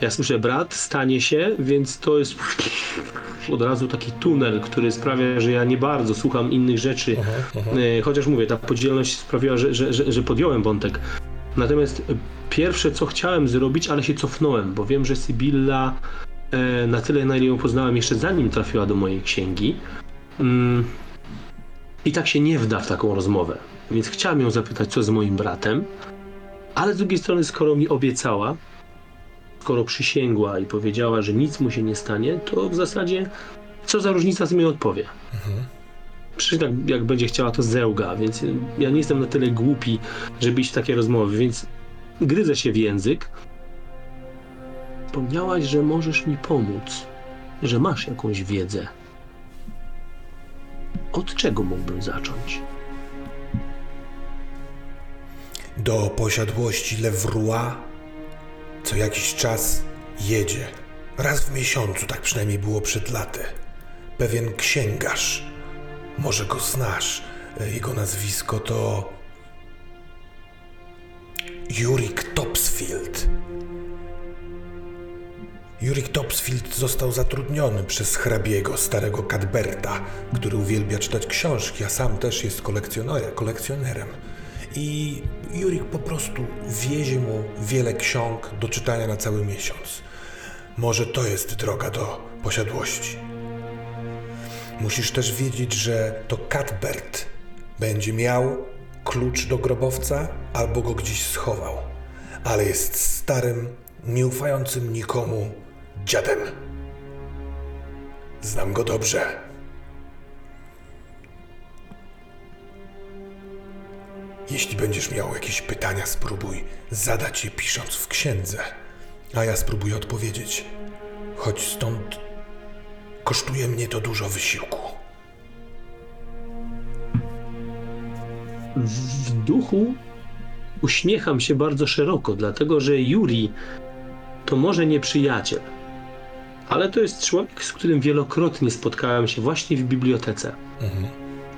Ja słyszę brat, stanie się, więc to jest od razu taki tunel, który sprawia, że ja nie bardzo słucham innych rzeczy. E, Chociaż mówię, ta podzielność sprawiła, że, że, że, że podjąłem wątek. Natomiast e, pierwsze, co chciałem zrobić, ale się cofnąłem, bo wiem, że Sybilla e, na tyle, na ile ją poznałem jeszcze zanim trafiła do mojej księgi, mm, i tak się nie wda w taką rozmowę. Więc chciałem ją zapytać, co z moim bratem, ale z drugiej strony, skoro mi obiecała, skoro przysięgła i powiedziała, że nic mu się nie stanie, to w zasadzie co za różnica, co mi odpowie. Przecież tak, jak będzie chciała, to zełga, więc ja nie jestem na tyle głupi, żeby iść w takie rozmowy, więc gryzę się w język. Wspomniałaś, że możesz mi pomóc, że masz jakąś wiedzę. Od czego mógłbym zacząć? Do posiadłości Lewrua co jakiś czas jedzie. Raz w miesiącu, tak przynajmniej było przed laty. Pewien księgarz. Może go znasz. E, Jego nazwisko to. Jurik Topsfield. Jurik Topsfield został zatrudniony przez hrabiego, starego Cadberta, który uwielbia czytać książki, a sam też jest kolekcjoner- kolekcjonerem. I Jurik po prostu wiezie mu wiele ksiąg do czytania na cały miesiąc. Może to jest droga do posiadłości. Musisz też wiedzieć, że to Cadbert będzie miał klucz do grobowca albo go gdzieś schował, ale jest starym, nieufającym nikomu dziadem. Znam go dobrze. Jeśli będziesz miał jakieś pytania, spróbuj zadać je pisząc w księdze, a ja spróbuję odpowiedzieć. Choć stąd kosztuje mnie to dużo wysiłku. W duchu uśmiecham się bardzo szeroko, dlatego że Yuri to może nie przyjaciel, ale to jest człowiek, z którym wielokrotnie spotkałem się właśnie w bibliotece.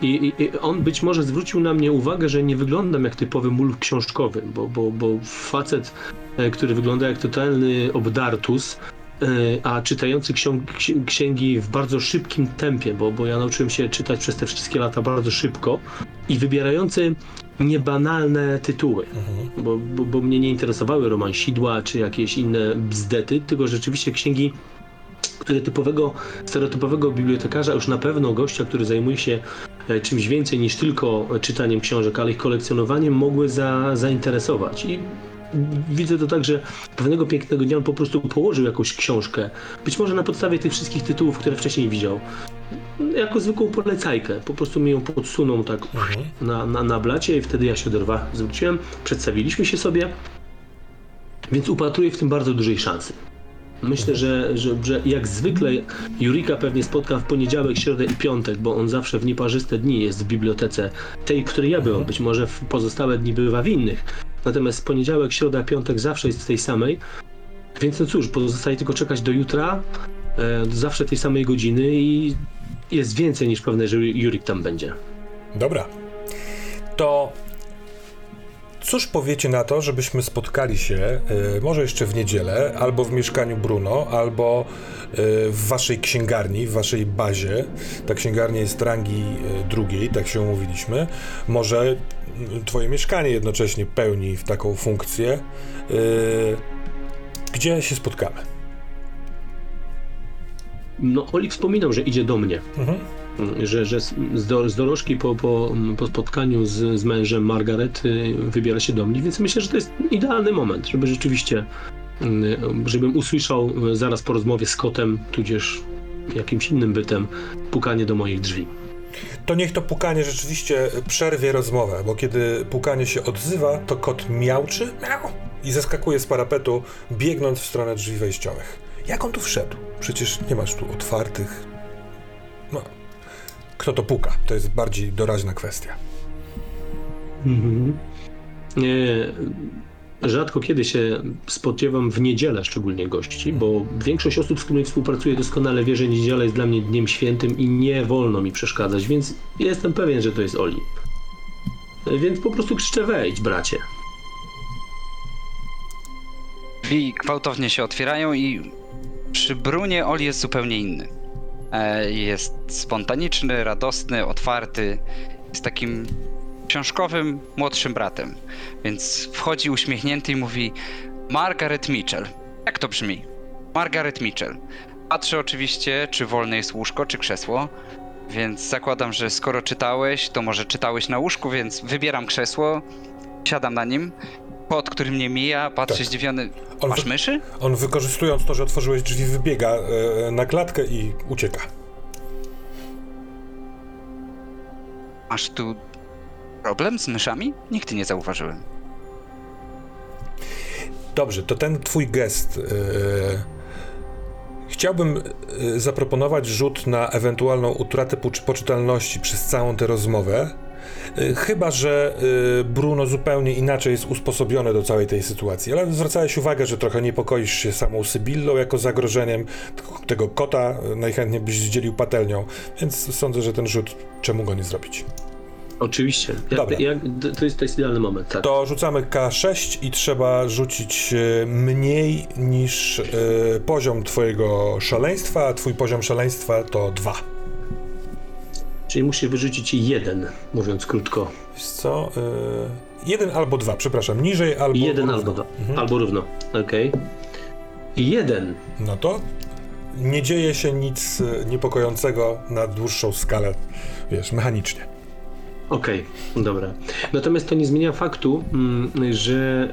I, i, I on być może zwrócił na mnie uwagę, że nie wyglądam jak typowy mul książkowy, bo, bo, bo facet, e, który wygląda jak totalny obdartus, a czytający ksiąg, księgi w bardzo szybkim tempie, bo, bo ja nauczyłem się czytać przez te wszystkie lata bardzo szybko i wybierający niebanalne tytuły, bo, bo, bo mnie nie interesowały romansidła czy jakieś inne bzdety, tylko rzeczywiście księgi które typowego, stereotypowego bibliotekarza, już na pewno gościa, który zajmuje się e, czymś więcej niż tylko czytaniem książek, ale ich kolekcjonowaniem, mogły za, zainteresować. I widzę to tak, że pewnego pięknego dnia on po prostu położył jakąś książkę, być może na podstawie tych wszystkich tytułów, które wcześniej widział, jako zwykłą polecajkę. Po prostu mi ją podsunął tak na, na, na blacie i wtedy ja się do rwa zwróciłem, przedstawiliśmy się sobie, więc upatruję w tym bardzo dużej szansy. Myślę, że, że, że jak zwykle Jurika pewnie spotkam w poniedziałek, środę i piątek, bo on zawsze w nieparzyste dni jest w bibliotece, tej, w której ja byłem. Być może w pozostałe dni bywa w innych. Natomiast poniedziałek, środa, piątek zawsze jest w tej samej. Więc no cóż, pozostaje tylko czekać do jutra, e, zawsze tej samej godziny i jest więcej niż pewne, że Jurik tam będzie. Dobra. To cóż powiecie na to, żebyśmy spotkali się y, może jeszcze w niedzielę, albo w mieszkaniu Bruno, albo y, w waszej księgarni, w waszej bazie. Ta księgarnia jest rangi y, drugiej, tak się umówiliśmy. Może twoje mieszkanie jednocześnie pełni w taką funkcję. Y, gdzie się spotkamy? No, Oli wspominał, że idzie do mnie. Mhm. Że, że z, do, z dorożki po, po, po spotkaniu z, z mężem Margaret wybiera się do mnie, więc myślę, że to jest idealny moment, żeby rzeczywiście, y, żebym usłyszał zaraz po rozmowie z kotem, tudzież jakimś innym bytem, pukanie do moich drzwi. To niech to pukanie rzeczywiście przerwie rozmowę, bo kiedy pukanie się odzywa, to kot miauczy miau, i zeskakuje z parapetu, biegnąc w stronę drzwi wejściowych. Jak on tu wszedł? Przecież nie masz tu otwartych. No. Kto to puka? To jest bardziej doraźna kwestia. Mhm. Nie, rzadko kiedy się spodziewam w niedzielę szczególnie gości, bo większość osób, z którymi współpracuję doskonale wie, że niedziela jest dla mnie dniem świętym i nie wolno mi przeszkadzać, więc jestem pewien, że to jest Oli. Więc po prostu krzyczę wejdź, bracie. Drzwi gwałtownie się otwierają i przy Brunie Oli jest zupełnie inny. E, Jest spontaniczny, radosny, otwarty. Jest takim książkowym, młodszym bratem. Więc wchodzi uśmiechnięty i mówi Margaret Mitchell. Jak to brzmi? Margaret Mitchell. Patrzę oczywiście, czy wolne jest łóżko, czy krzesło. Więc zakładam, że skoro czytałeś, to może czytałeś na łóżku, więc wybieram krzesło, siadam na nim. Kot, który mnie mija, patrzy Tak. zdziwiony. On Masz myszy? On wykorzystując to, że otworzyłeś drzwi, wybiega e, na klatkę i ucieka. Masz tu problem z myszami? Nigdy nie zauważyłem. Dobrze, to ten twój gest. e, chciałbym e, zaproponować rzut na ewentualną utratę poczy- poczytalności przez całą tę rozmowę. Y, Chyba, że Bruno zupełnie inaczej jest usposobiony do całej tej sytuacji. Ale zwracałeś uwagę, że trochę niepokoisz się samą Sybillą jako zagrożeniem. Tego kota najchętniej byś zdzielił patelnią, więc sądzę, że ten rzut, czemu go nie zrobić? Oczywiście. Jak, Dobra. jak, to, jest, to jest idealny moment, tak. To rzucamy K6 i trzeba rzucić y, mniej niż y, poziom twojego szaleństwa, a twój poziom szaleństwa to 2. Czyli musisz wyrzucić jeden, mówiąc krótko. Wiesz co? Y, jeden albo dwa, przepraszam. Niżej albo jeden równo. albo dwa. Albo równo. Okej. Jeden. No to nie dzieje się nic niepokojącego na dłuższą skalę, wiesz, mechanicznie. Okej, dobra. Natomiast to nie zmienia faktu, mm, że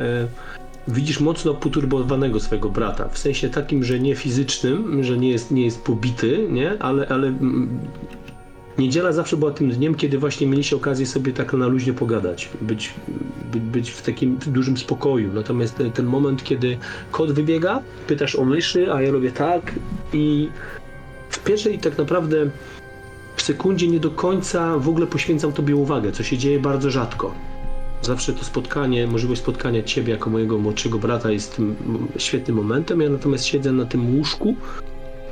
e, widzisz mocno poturbowanego swojego brata. W sensie takim, że nie fizycznym, że nie jest, nie jest pobity, nie? Ale, ale mm, niedziela zawsze była tym dniem, kiedy właśnie mieliście okazję sobie tak na luźnie pogadać. Być, być, być w takim dużym spokoju. Natomiast ten, ten moment, kiedy kot wybiega, pytasz o myszy, a ja robię tak i w pierwszej tak naprawdę w sekundzie nie do końca w ogóle poświęcam tobie uwagę, co się dzieje bardzo rzadko. Zawsze to spotkanie, możliwość spotkania ciebie jako mojego młodszego brata jest świetnym momentem. Ja natomiast siedzę na tym łóżku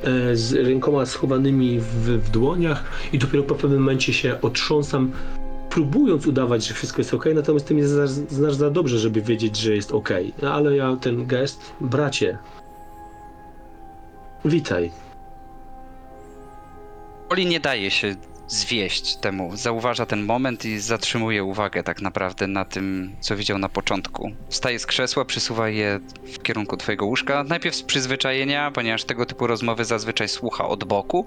e, z rękoma schowanymi w, w dłoniach i dopiero po pewnym momencie się otrząsam, próbując udawać, że wszystko jest ok, natomiast ty mnie znasz, znasz za dobrze, żeby wiedzieć, że jest ok. No, ale ja ten gest, bracie, witaj. Oli nie daje się zwieść temu. Zauważa ten moment i zatrzymuje uwagę tak naprawdę na tym, co widział na początku. Wstaje z krzesła, przysuwa je w kierunku twojego łóżka. Najpierw z przyzwyczajenia, ponieważ tego typu rozmowy zazwyczaj słucha od boku,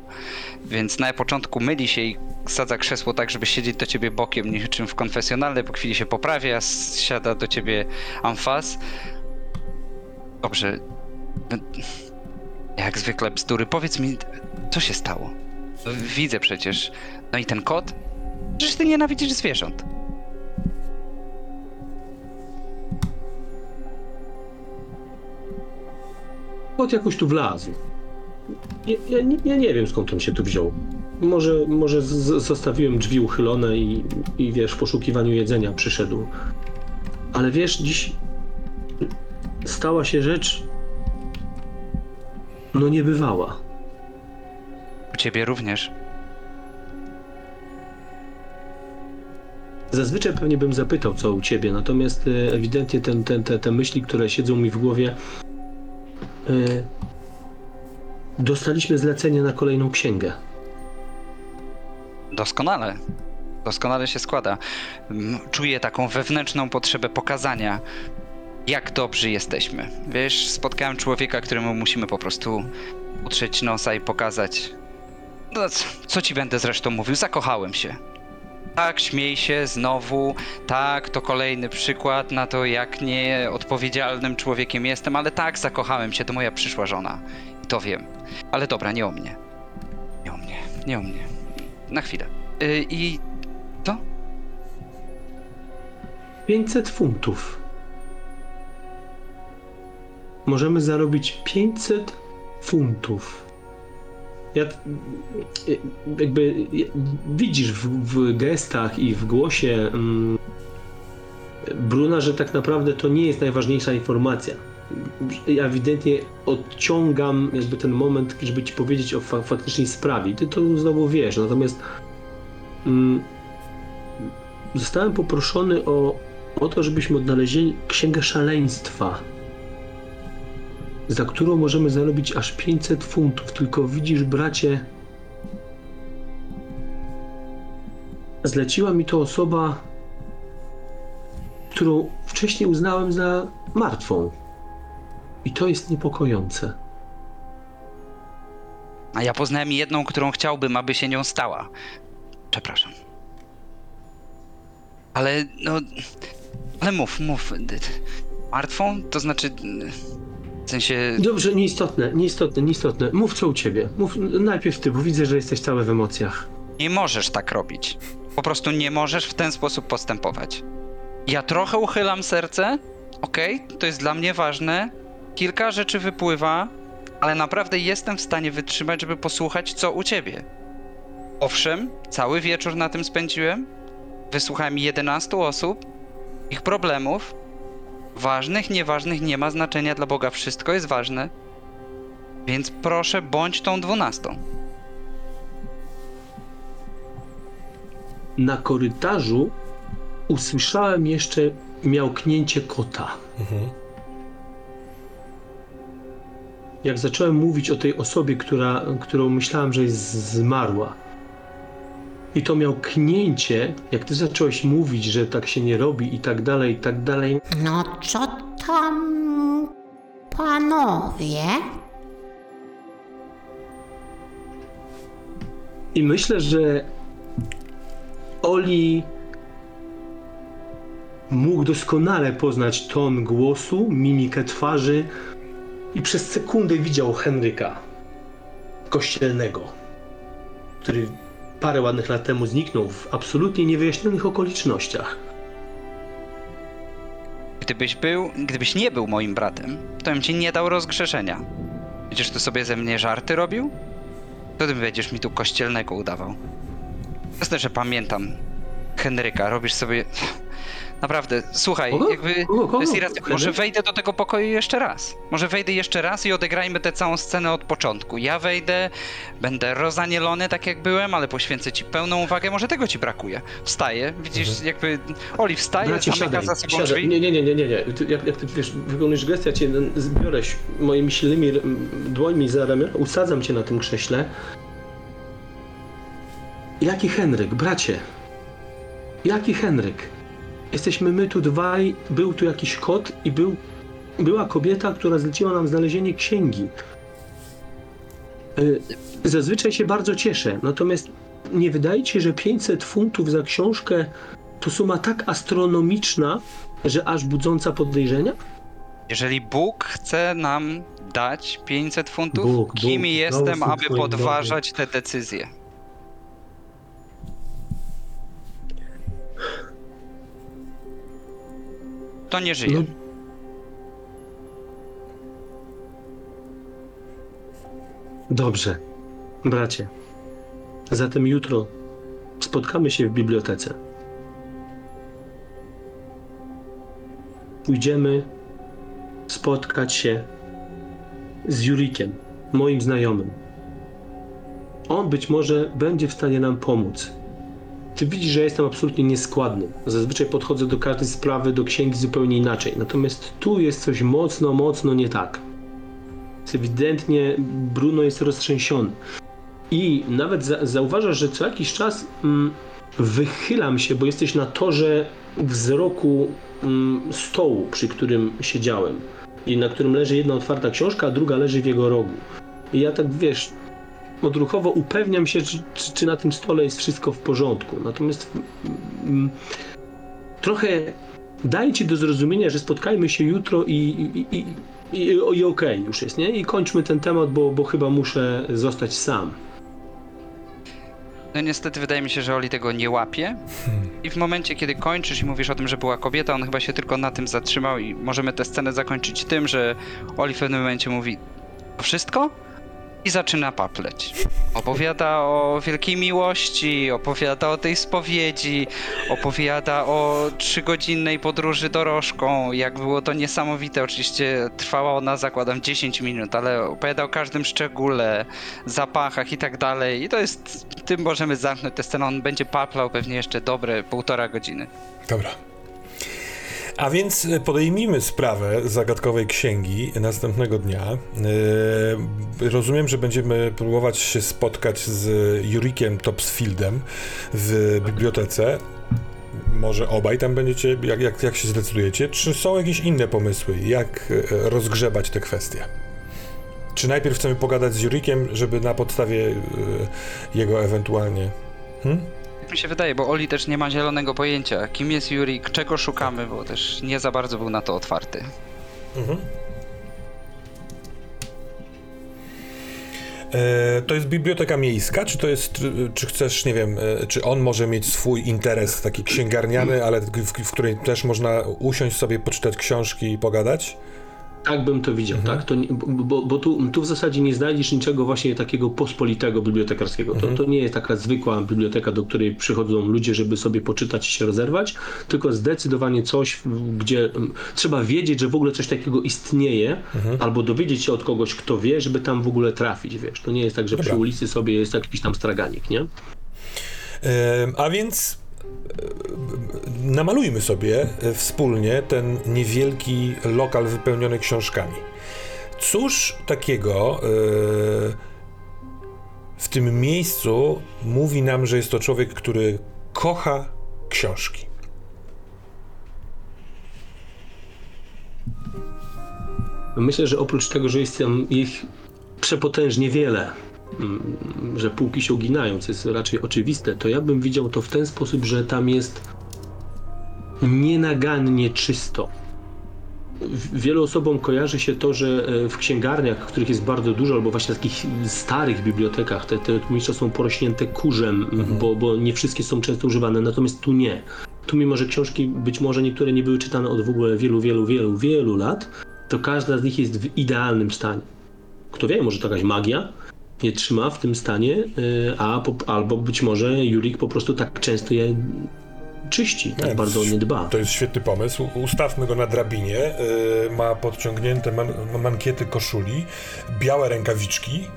więc na początku myli się i sadza krzesło tak, żeby siedzieć do ciebie bokiem, niczym w konfesjonale. Po chwili się poprawia, siada do ciebie amfas. Dobrze. Jak zwykle bzdury. Powiedz mi, co się stało? Widzę przecież. No i ten kot? Przecież ty nienawidzisz zwierząt. Kot jakoś tu wlazł. Ja, ja, ja nie wiem skąd on się tu wziął. Może, może z, zostawiłem drzwi uchylone i, i wiesz, w poszukiwaniu jedzenia przyszedł. Ale wiesz, dziś stała się rzecz no niebywała. U ciebie również. Zazwyczaj pewnie bym zapytał, co u ciebie, natomiast e, ewidentnie ten, ten, te, te myśli, które siedzą mi w głowie, e, dostaliśmy zlecenie na kolejną księgę. Doskonale. Doskonale się składa. Mm, Czuję taką wewnętrzną potrzebę pokazania, jak dobrzy jesteśmy. Wiesz, spotkałem człowieka, któremu musimy po prostu utrzeć nosa i pokazać. No, co ci będę zresztą mówił? Zakochałem się. Tak, śmiej się znowu. Tak, to kolejny przykład na to, jak nieodpowiedzialnym człowiekiem jestem, ale tak, zakochałem się, to moja przyszła żona. I to wiem. Ale dobra, nie o mnie. Nie o mnie, nie o mnie. Na chwilę. Yy, I 500 funtów. Możemy zarobić 500 funtów. Ja, jakby widzisz w, w gestach i w głosie mm, Bruna, że tak naprawdę to nie jest najważniejsza informacja. Ja ewidentnie odciągam jakby ten moment, żeby ci powiedzieć o fa- faktycznej sprawie. Ty to znowu wiesz, natomiast mm, zostałem poproszony o, o to, żebyśmy odnaleźli księgę szaleństwa, za którą możemy zarobić aż 500 funtów. Tylko widzisz, bracie, zleciła mi to osoba, którą wcześniej uznałem za martwą. I to jest niepokojące. A ja poznałem jedną, którą chciałbym, aby się nią stała. Przepraszam. Ale no. Ale mów, mów. Martwą? To znaczy. W sensie. Dobrze, nieistotne, nieistotne, nieistotne. Mów co u ciebie. Mów najpierw ty, bo widzę, że jesteś cały w emocjach. Nie możesz tak robić. Po prostu nie możesz w ten sposób postępować. Ja trochę uchylam serce, okej, to jest dla mnie ważne. Kilka rzeczy wypływa, ale naprawdę jestem w stanie wytrzymać, żeby posłuchać, co u ciebie. Owszem, cały wieczór na tym spędziłem. wysłuchałem 11 osób, ich problemów, ważnych, nieważnych, nie ma znaczenia dla Boga, wszystko jest ważne. Więc proszę, bądź tą dwunastą. Na korytarzu usłyszałem jeszcze miałknięcie kota. Mhm. Jak zacząłem mówić o tej osobie, która, którą myślałem, że jest zmarła. I to miałknięcie, jak ty zacząłeś mówić, że tak się nie robi i tak dalej, i tak dalej. No co tam, panowie? I myślę, że Oli mógł doskonale poznać ton głosu, mimikę twarzy i przez sekundę widział Henryka kościelnego, który parę ładnych lat temu zniknął w absolutnie niewyjaśnionych okolicznościach. Gdybyś był, gdybyś nie był moim bratem, to bym ci nie dał rozgrzeszenia. Będziesz tu sobie ze mnie żarty robił? To ty będziesz mi tu kościelnego udawał. Jasne, że pamiętam Henryka, robisz sobie... Naprawdę, słuchaj, jakby... To jest irracjonalne. Może wejdę do tego pokoju jeszcze raz. Może wejdę jeszcze raz i odegrajmy tę całą scenę od początku. Ja wejdę, będę rozanielony tak jak byłem, ale poświęcę ci pełną uwagę. Może tego ci brakuje. Wstaję, widzisz, jakby... Oli wstaje, Bracie, zamyka siadaj, za sobą siadaj. drzwi. Nie, nie, nie, nie, nie. Ty, jak, jak ty wiesz, wykonujesz gest, ja cię zbiorę moimi silnymi dłońmi za ramię, usadzam cię na tym krześle. Jaki Henryk, bracie? Jaki Henryk? Jesteśmy my tu dwaj, był tu jakiś kot i był, była kobieta, która zleciła nam znalezienie księgi. Y, Zazwyczaj się bardzo cieszę, natomiast nie wydaje ci się, że 500 funtów za książkę to suma tak astronomiczna, że aż budząca podejrzenia? Jeżeli Bóg chce nam dać 500 funtów, Bóg, kim Bóg, jestem, aby podważać te decyzje? To nie żyje. Dobrze, bracie. Zatem jutro spotkamy się w bibliotece. Pójdziemy spotkać się z Jurikiem, moim znajomym. On być może będzie w stanie nam pomóc. Ty widzisz, że jestem absolutnie nieskładny. Zazwyczaj podchodzę do każdej sprawy, do księgi zupełnie inaczej. Natomiast tu jest coś mocno, mocno nie tak. Ewidentnie Bruno jest roztrzęsiony. I nawet za, zauważasz, że co jakiś czas mm, wychylam się, bo jesteś na torze wzroku mm, stołu, przy którym siedziałem. I na którym leży jedna otwarta książka, a druga leży w jego rogu. I ja tak wiesz, odruchowo upewniam się, czy, czy, czy na tym stole jest wszystko w porządku. Natomiast mm, trochę daję ci do zrozumienia, że spotkajmy się jutro i, i, i, i, i, okej już jest, nie? I kończmy ten temat, bo, bo chyba muszę zostać sam. No niestety wydaje mi się, że Oli tego nie łapie. I w momencie, kiedy kończysz i mówisz o tym, że była kobieta, on chyba się tylko na tym zatrzymał i możemy tę scenę zakończyć tym, że Oli w pewnym momencie mówi wszystko? I zaczyna papleć. Opowiada o wielkiej miłości, opowiada o tej spowiedzi, opowiada o trzygodzinnej podróży dorożką, jak było to niesamowite. Oczywiście trwała ona, zakładam, 10 minut, ale opowiada o każdym szczególe, zapachach i tak dalej. I to jest, tym możemy zamknąć tę scenę. On będzie paplał pewnie jeszcze dobre półtora godziny. Dobra. A więc e, podejmijmy sprawę zagadkowej księgi następnego dnia. Yy, rozumiem, że będziemy próbować się spotkać z Jurikiem Topsfieldem w bibliotece. Może obaj tam będziecie, jak, jak, jak się zdecydujecie? Czy są jakieś inne pomysły, jak e, rozgrzebać te kwestie? Czy najpierw chcemy pogadać z Jurikiem, żeby na podstawie e, jego ewentualnie... Hmm? Tak mi się wydaje, bo Oli też nie ma zielonego pojęcia, kim jest Jurik, czego szukamy, bo też nie za bardzo był na to otwarty. Mhm. E, to jest biblioteka miejska, czy to jest, czy chcesz, nie wiem, e, czy on może mieć swój interes taki księgarniany, ale w, w której też można usiąść sobie, poczytać książki i pogadać? Tak bym to widział, tak? To bo bo, tu, tu w zasadzie nie znajdziesz niczego właśnie takiego pospolitego bibliotekarskiego. To, to nie jest taka zwykła biblioteka, do której przychodzą ludzie, żeby sobie poczytać i się rozerwać, tylko zdecydowanie coś, gdzie mm, trzeba wiedzieć, że w ogóle coś takiego istnieje, albo dowiedzieć się od kogoś, kto wie, żeby tam w ogóle trafić, wiesz. To nie jest tak, że przy Dobra. ulicy sobie jest jakiś tam straganik, nie? A więc namalujmy sobie e, wspólnie ten niewielki lokal wypełniony książkami. Cóż takiego e, w tym miejscu mówi nam, że jest to człowiek, który kocha książki? Myślę, że oprócz tego, że jest tam ich przepotężnie wiele, że półki się uginają, co jest raczej oczywiste, to ja bym widział to w ten sposób, że tam jest nienagannie czysto. Wielu osobom kojarzy się to, że e, w księgarniach, których jest bardzo dużo, albo właśnie w takich starych bibliotekach, te, te miejsca są porośnięte kurzem, bo, bo nie wszystkie są często używane, natomiast tu nie. Tu mimo, że książki być może niektóre nie były czytane od w ogóle wielu, wielu, wielu, wielu lat, to każda z nich jest w idealnym stanie. Kto wie, może to jakaś magia je trzyma w tym stanie, y, a po, albo być może Julik po prostu tak często je czyści, tak Nie, bardzo o nie dba. To jest świetny pomysł. Ustawmy go na drabinie. Yy, ma podciągnięte man mankiety koszuli, białe rękawiczki yy,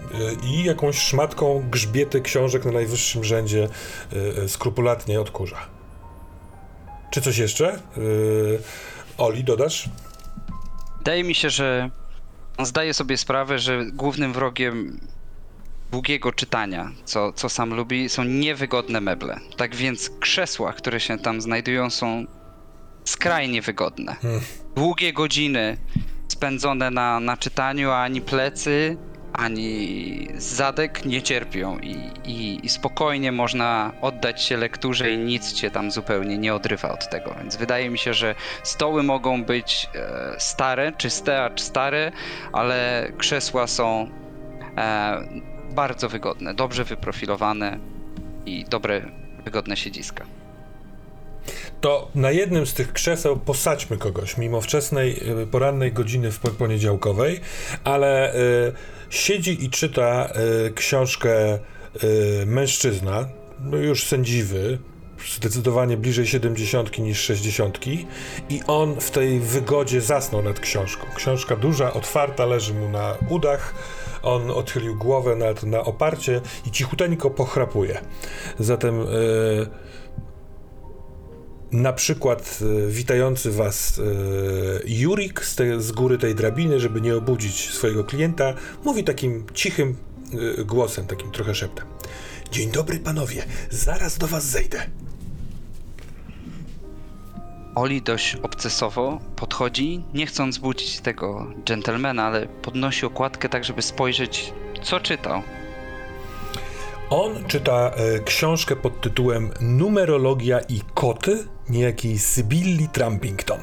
i jakąś szmatką grzbiety książek na najwyższym rzędzie skrupulatnie odkurza. Czy coś jeszcze? Oli, dodasz? Wydaje mi się, że on zdaje sobie sprawę, że głównym wrogiem długiego czytania, co, co sam lubi, są niewygodne meble. Tak więc krzesła, które się tam znajdują, są skrajnie wygodne. Długie godziny spędzone na, na czytaniu, a ani plecy, ani zadek nie cierpią i, i, i spokojnie można oddać się lekturze i nic cię tam zupełnie nie odrywa od tego. Więc wydaje mi się, że stoły mogą być e, stare, czyste, acz stare, ale krzesła są e, bardzo wygodne, dobrze wyprofilowane i dobre, wygodne siedziska. To na jednym z tych krzeseł posadźmy kogoś, mimo wczesnej y, porannej godziny w po- poniedziałkowej, ale y, siedzi i czyta y, książkę y, mężczyzna, no już sędziwy, zdecydowanie bliżej 70 niż 60 i on w tej wygodzie zasnął nad książką. Książka duża, otwarta, leży mu na udach, on odchylił głowę na oparcie i cichuteńko pochrapuje. Zatem y, na przykład e, witający was e, Jurik z, te, z góry tej drabiny, żeby nie obudzić swojego klienta, mówi takim cichym głosem, takim trochę szeptem. Dzień dobry panowie, zaraz do was zejdę. Oli dość obcesowo podchodzi, nie chcąc budzić tego dżentelmena, ale podnosi okładkę tak, żeby spojrzeć, co czytał. On czyta e, książkę pod tytułem Numerologia i koty niejakiej Sybilli Trumpington.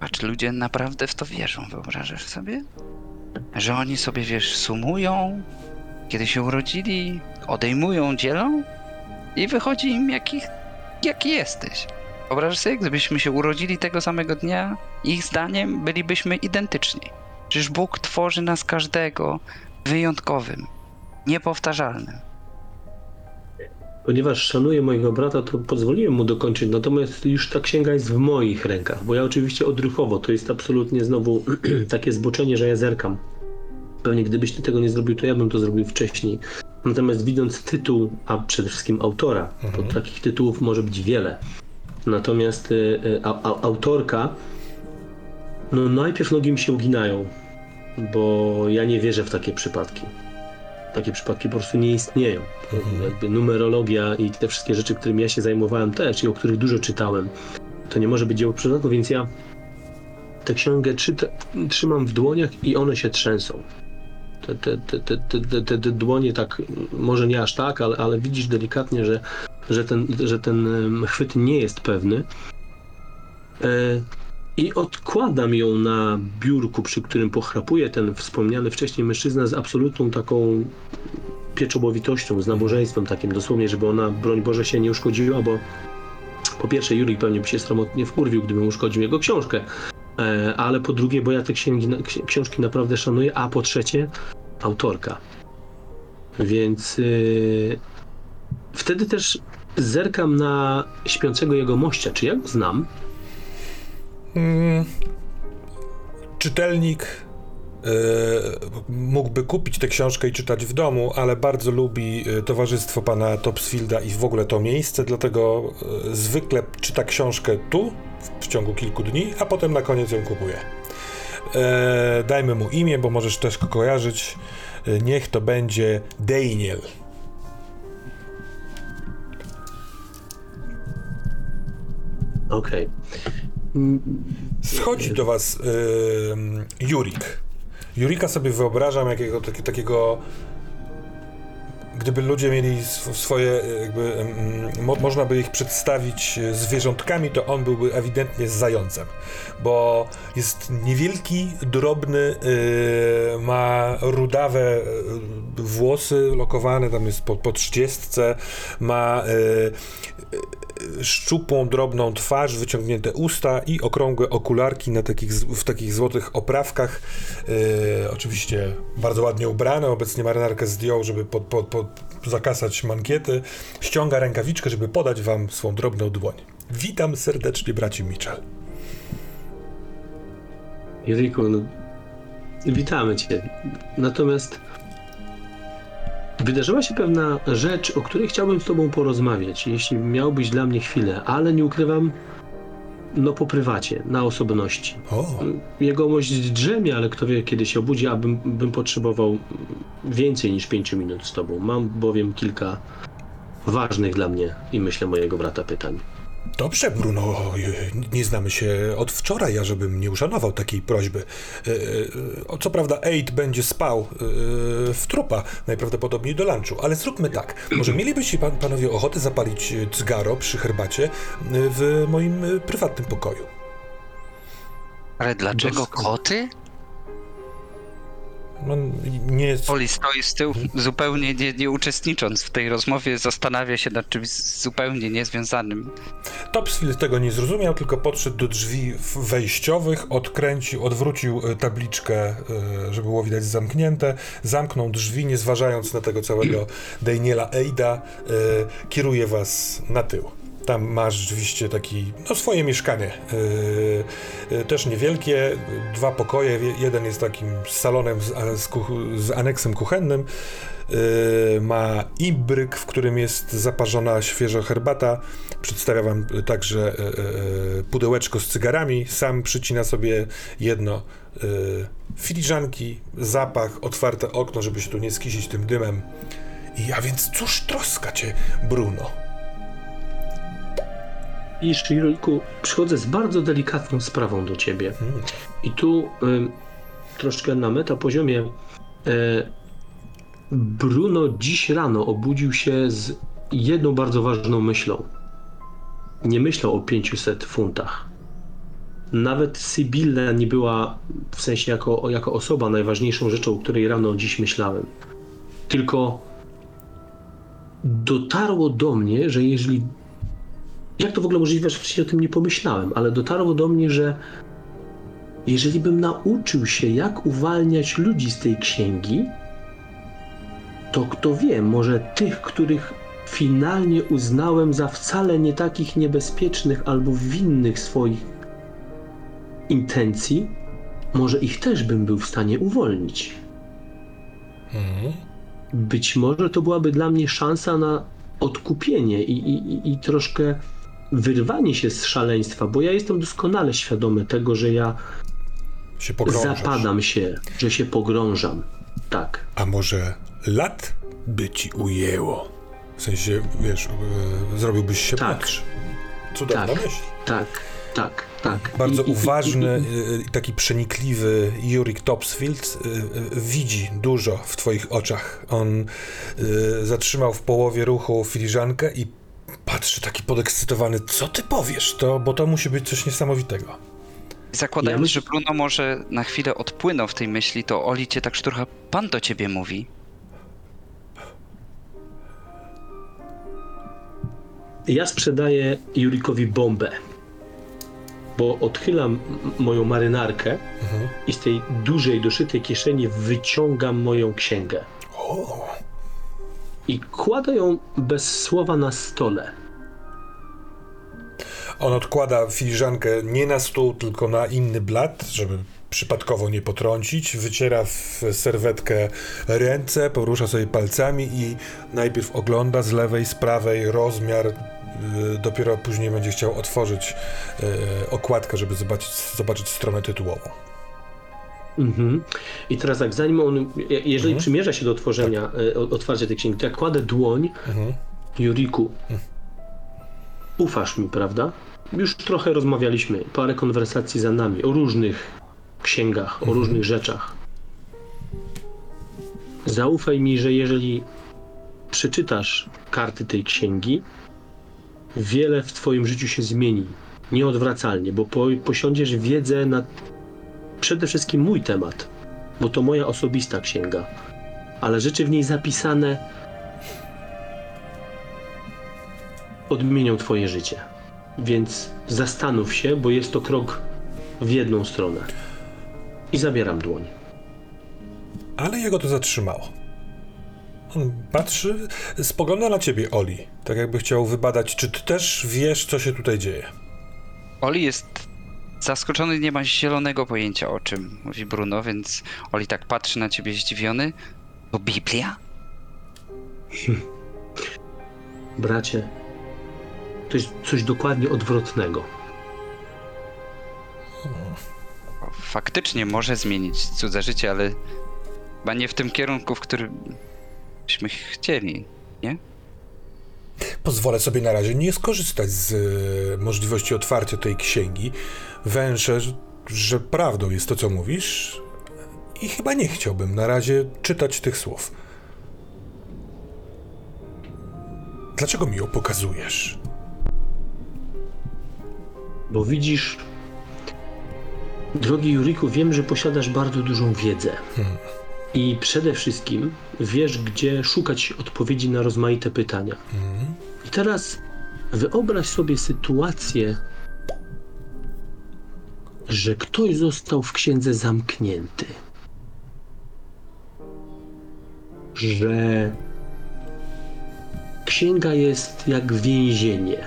Patrz, ludzie naprawdę w to wierzą, wyobrażasz sobie? Że oni sobie, wiesz, sumują, kiedy się urodzili, odejmują, dzielą i wychodzi im jaki, jaki jesteś. Wyobrażasz sobie, gdybyśmy się urodzili tego samego dnia, ich zdaniem bylibyśmy identyczni. Przecież Bóg tworzy nas każdego wyjątkowym, niepowtarzalnym. Ponieważ szanuję mojego brata, to pozwoliłem mu dokończyć, natomiast już ta księga jest w moich rękach, bo ja oczywiście odruchowo, to jest absolutnie znowu takie zboczenie, że ja zerkam. Pewnie gdybyś ty tego nie zrobił, to ja bym to zrobił wcześniej. Natomiast widząc tytuł, a przede wszystkim autora, bo takich tytułów może być wiele. Natomiast y, y, a, a, autorka, no najpierw nogi mi się uginają, bo ja nie wierzę w takie przypadki. Takie przypadki po prostu nie istnieją. Jakby numerologia i te wszystkie rzeczy, którymi ja się zajmowałem też i o których dużo czytałem, to nie może być dzieło przypadku, więc ja tę czyta, trzymam w dłoniach i one się trzęsą. Te, te, te, te, te, te, dłonie tak, może nie aż tak, ale, ale widzisz delikatnie, że, że, ten, że ten chwyt nie jest pewny. E, I odkładam ją na biurku, przy którym pochrapuje ten wspomniany wcześniej mężczyzna z absolutną taką pieczobowitością, z nabożeństwem takim dosłownie, żeby ona, broń Boże, się nie uszkodziła, bo po pierwsze Jurik pewnie by się sromotnie wkurwił, gdybym uszkodził jego książkę, ale po drugie, bo ja te księgi, ksi- książki naprawdę szanuję, a po trzecie, autorka. Więc yy, wtedy też zerkam na śpiącego jego mościa. Czy ja go znam? Mm, czytelnik e, mógłby kupić tę książkę i czytać w domu, ale bardzo lubi e, towarzystwo pana Topsfielda i w ogóle to miejsce, dlatego e, zwykle czyta książkę tu w, ciągu kilku dni, a potem na koniec ją kupuje. E, dajmy mu imię, bo możesz też go kojarzyć. E, niech to będzie Daniel. Okej. Mm, Schodzi do was ym, Jurik. Jurika sobie wyobrażam jakiego, taki, takiego. Gdyby ludzie mieli sw- swoje, jakby, mo, można by ich przedstawić y, zwierzątkami, to on byłby ewidentnie zającem, bo jest niewielki, drobny, y, ma rudawe y, włosy lokowane, tam jest po, po trzydziestce, ma y, szczupłą, drobną twarz, wyciągnięte usta i okrągłe okularki na takich, w takich złotych oprawkach. E, oczywiście bardzo ładnie ubrane. Obecnie marynarkę zdjął, żeby pod, pod, pod zakasać mankiety. Ściąga rękawiczkę, żeby podać wam swą drobną dłoń. Witam serdecznie, braci Mitchell. Jeriku, no, witamy Cię. Natomiast wydarzyła się pewna rzecz, o której chciałbym z Tobą porozmawiać, jeśli miałbyś dla mnie chwilę, ale nie ukrywam, no po prywacie, na osobności. O, Jegomość drzemie, ale kto wie, kiedy się obudzi, abym bym potrzebował więcej niż pięciu minut z Tobą. Mam bowiem kilka ważnych dla mnie i myślę mojego brata pytań. Dobrze, Bruno. Nie znamy się od wczoraj, ja żebym nie uszanował takiej prośby. E, e, co prawda, Aid będzie spał e, w trupa, najprawdopodobniej do lunchu, ale zróbmy tak. Może mielibyście pan, panowie ochotę zapalić cygaro przy herbacie w moim prywatnym pokoju? Ale dlaczego koty? No, nie jest... Poli stoi z tyłu, zupełnie nie, nie uczestnicząc w tej rozmowie, zastanawia się nad czymś zupełnie niezwiązanym. Topsfield tego nie zrozumiał, tylko podszedł do drzwi wejściowych, odkręcił, odwrócił e, tabliczkę, e, żeby było widać zamknięte, zamknął drzwi, nie zważając na tego całego Daniela Eida, e, kieruje was na tył. Tam masz rzeczywiście taki, no swoje mieszkanie, e, e, też niewielkie, dwa pokoje, jeden jest takim salonem z, z, z aneksem kuchennym, e, ma ibryk, w którym jest zaparzona świeżo herbata, przedstawia wam także e, e, pudełeczko z cygarami, sam przycina sobie jedno e, filiżanki, zapach, otwarte okno, żeby się tu nie skisić tym dymem. I a więc cóż troska cię, Bruno? I Shiriku, przychodzę z bardzo delikatną sprawą do ciebie. I tu ym, troszkę na metapoziomie e, Bruno dziś rano obudził się z jedną bardzo ważną myślą. Nie myślał o 500 funtach. Nawet Sybilla nie była w sensie jako, jako osoba najważniejszą rzeczą, o której rano dziś myślałem. Tylko dotarło do mnie, że jeżeli jak to w ogóle możliwe, że wcześniej o tym nie pomyślałem, ale dotarło do mnie, że jeżeli bym nauczył się, jak uwalniać ludzi z tej księgi, to kto wie, może tych, których finalnie uznałem za wcale nie takich niebezpiecznych albo winnych swoich intencji, może ich też bym był w stanie uwolnić. Mhm. Być może to byłaby dla mnie szansa na odkupienie i, i, i- i troszkę wyrwanie się z szaleństwa, bo ja jestem doskonale świadomy tego, że ja Się pogrążasz. zapadam się, że się pogrążam. Tak. A może lat by ci ujęło? W sensie, wiesz, e, zrobiłbyś się Tak. młodszy. Cudowna Tak. myśl. Tak, tak, tak. Bardzo I- uważny, i- i taki przenikliwy Jurik Topsfield y, y, widzi dużo w twoich oczach. On y, zatrzymał w połowie ruchu filiżankę i patrzy taki podekscytowany, co ty powiesz, to, bo to musi być coś niesamowitego. Zakładając, ja że Bruno może na chwilę odpłynął w tej myśli, to Oli cię tak szturcha, pan do ciebie mówi. Ja sprzedaję Jurikowi bombę, bo odchylam moją marynarkę mhm. i z tej dużej, doszytej kieszeni wyciągam moją księgę. O. I kładę ją bez słowa na stole on odkłada filiżankę nie na stół, tylko na inny blat, żeby przypadkowo nie potrącić. Wyciera w serwetkę ręce, porusza sobie palcami i najpierw ogląda z lewej, z prawej rozmiar. y, Dopiero później będzie chciał otworzyć y, okładkę, żeby zobaczyć, zobaczyć stronę tytułową. Mhm. I teraz tak, zanim on, je- jeżeli przymierza się do otworzenia, e, o- otwarcia tej księgi, to ja kładę dłoń Mhm. Juriku. Ufasz mi, prawda? Już trochę rozmawialiśmy, parę konwersacji za nami o różnych księgach, o różnych rzeczach. Zaufaj mi, że jeżeli przeczytasz karty tej księgi, wiele w twoim życiu się zmieni. Nieodwracalnie, bo po, posiądziesz wiedzę na przede wszystkim mój temat, bo to moja osobista księga. Ale rzeczy w niej zapisane odmienią twoje życie. Więc zastanów się, bo jest to krok w jedną stronę. I zabieram dłoń. Ale jego to zatrzymało. On patrzy, spogląda na ciebie, Oli. Tak jakby chciał wybadać, czy ty też wiesz, co się tutaj dzieje. Oli jest zaskoczony, nie ma zielonego pojęcia o czym mówi Bruno, więc Oli tak patrzy na ciebie zdziwiony. To Biblia? Bracie, to jest coś dokładnie odwrotnego. Faktycznie może zmienić cudze życie, ale chyba nie w tym kierunku, w którym byśmy chcieli, nie? Pozwolę sobie na razie nie skorzystać z e, możliwości otwarcia tej księgi. Węszę, że- że prawdą jest to, co mówisz, i chyba nie chciałbym na razie czytać tych słów. Dlaczego mi ją pokazujesz? Bo widzisz, drogi Juriku, wiem, że posiadasz bardzo dużą wiedzę. I przede wszystkim wiesz, gdzie szukać odpowiedzi na rozmaite pytania. I teraz wyobraź sobie sytuację, że ktoś został w księdze zamknięty. Że księga jest jak więzienie,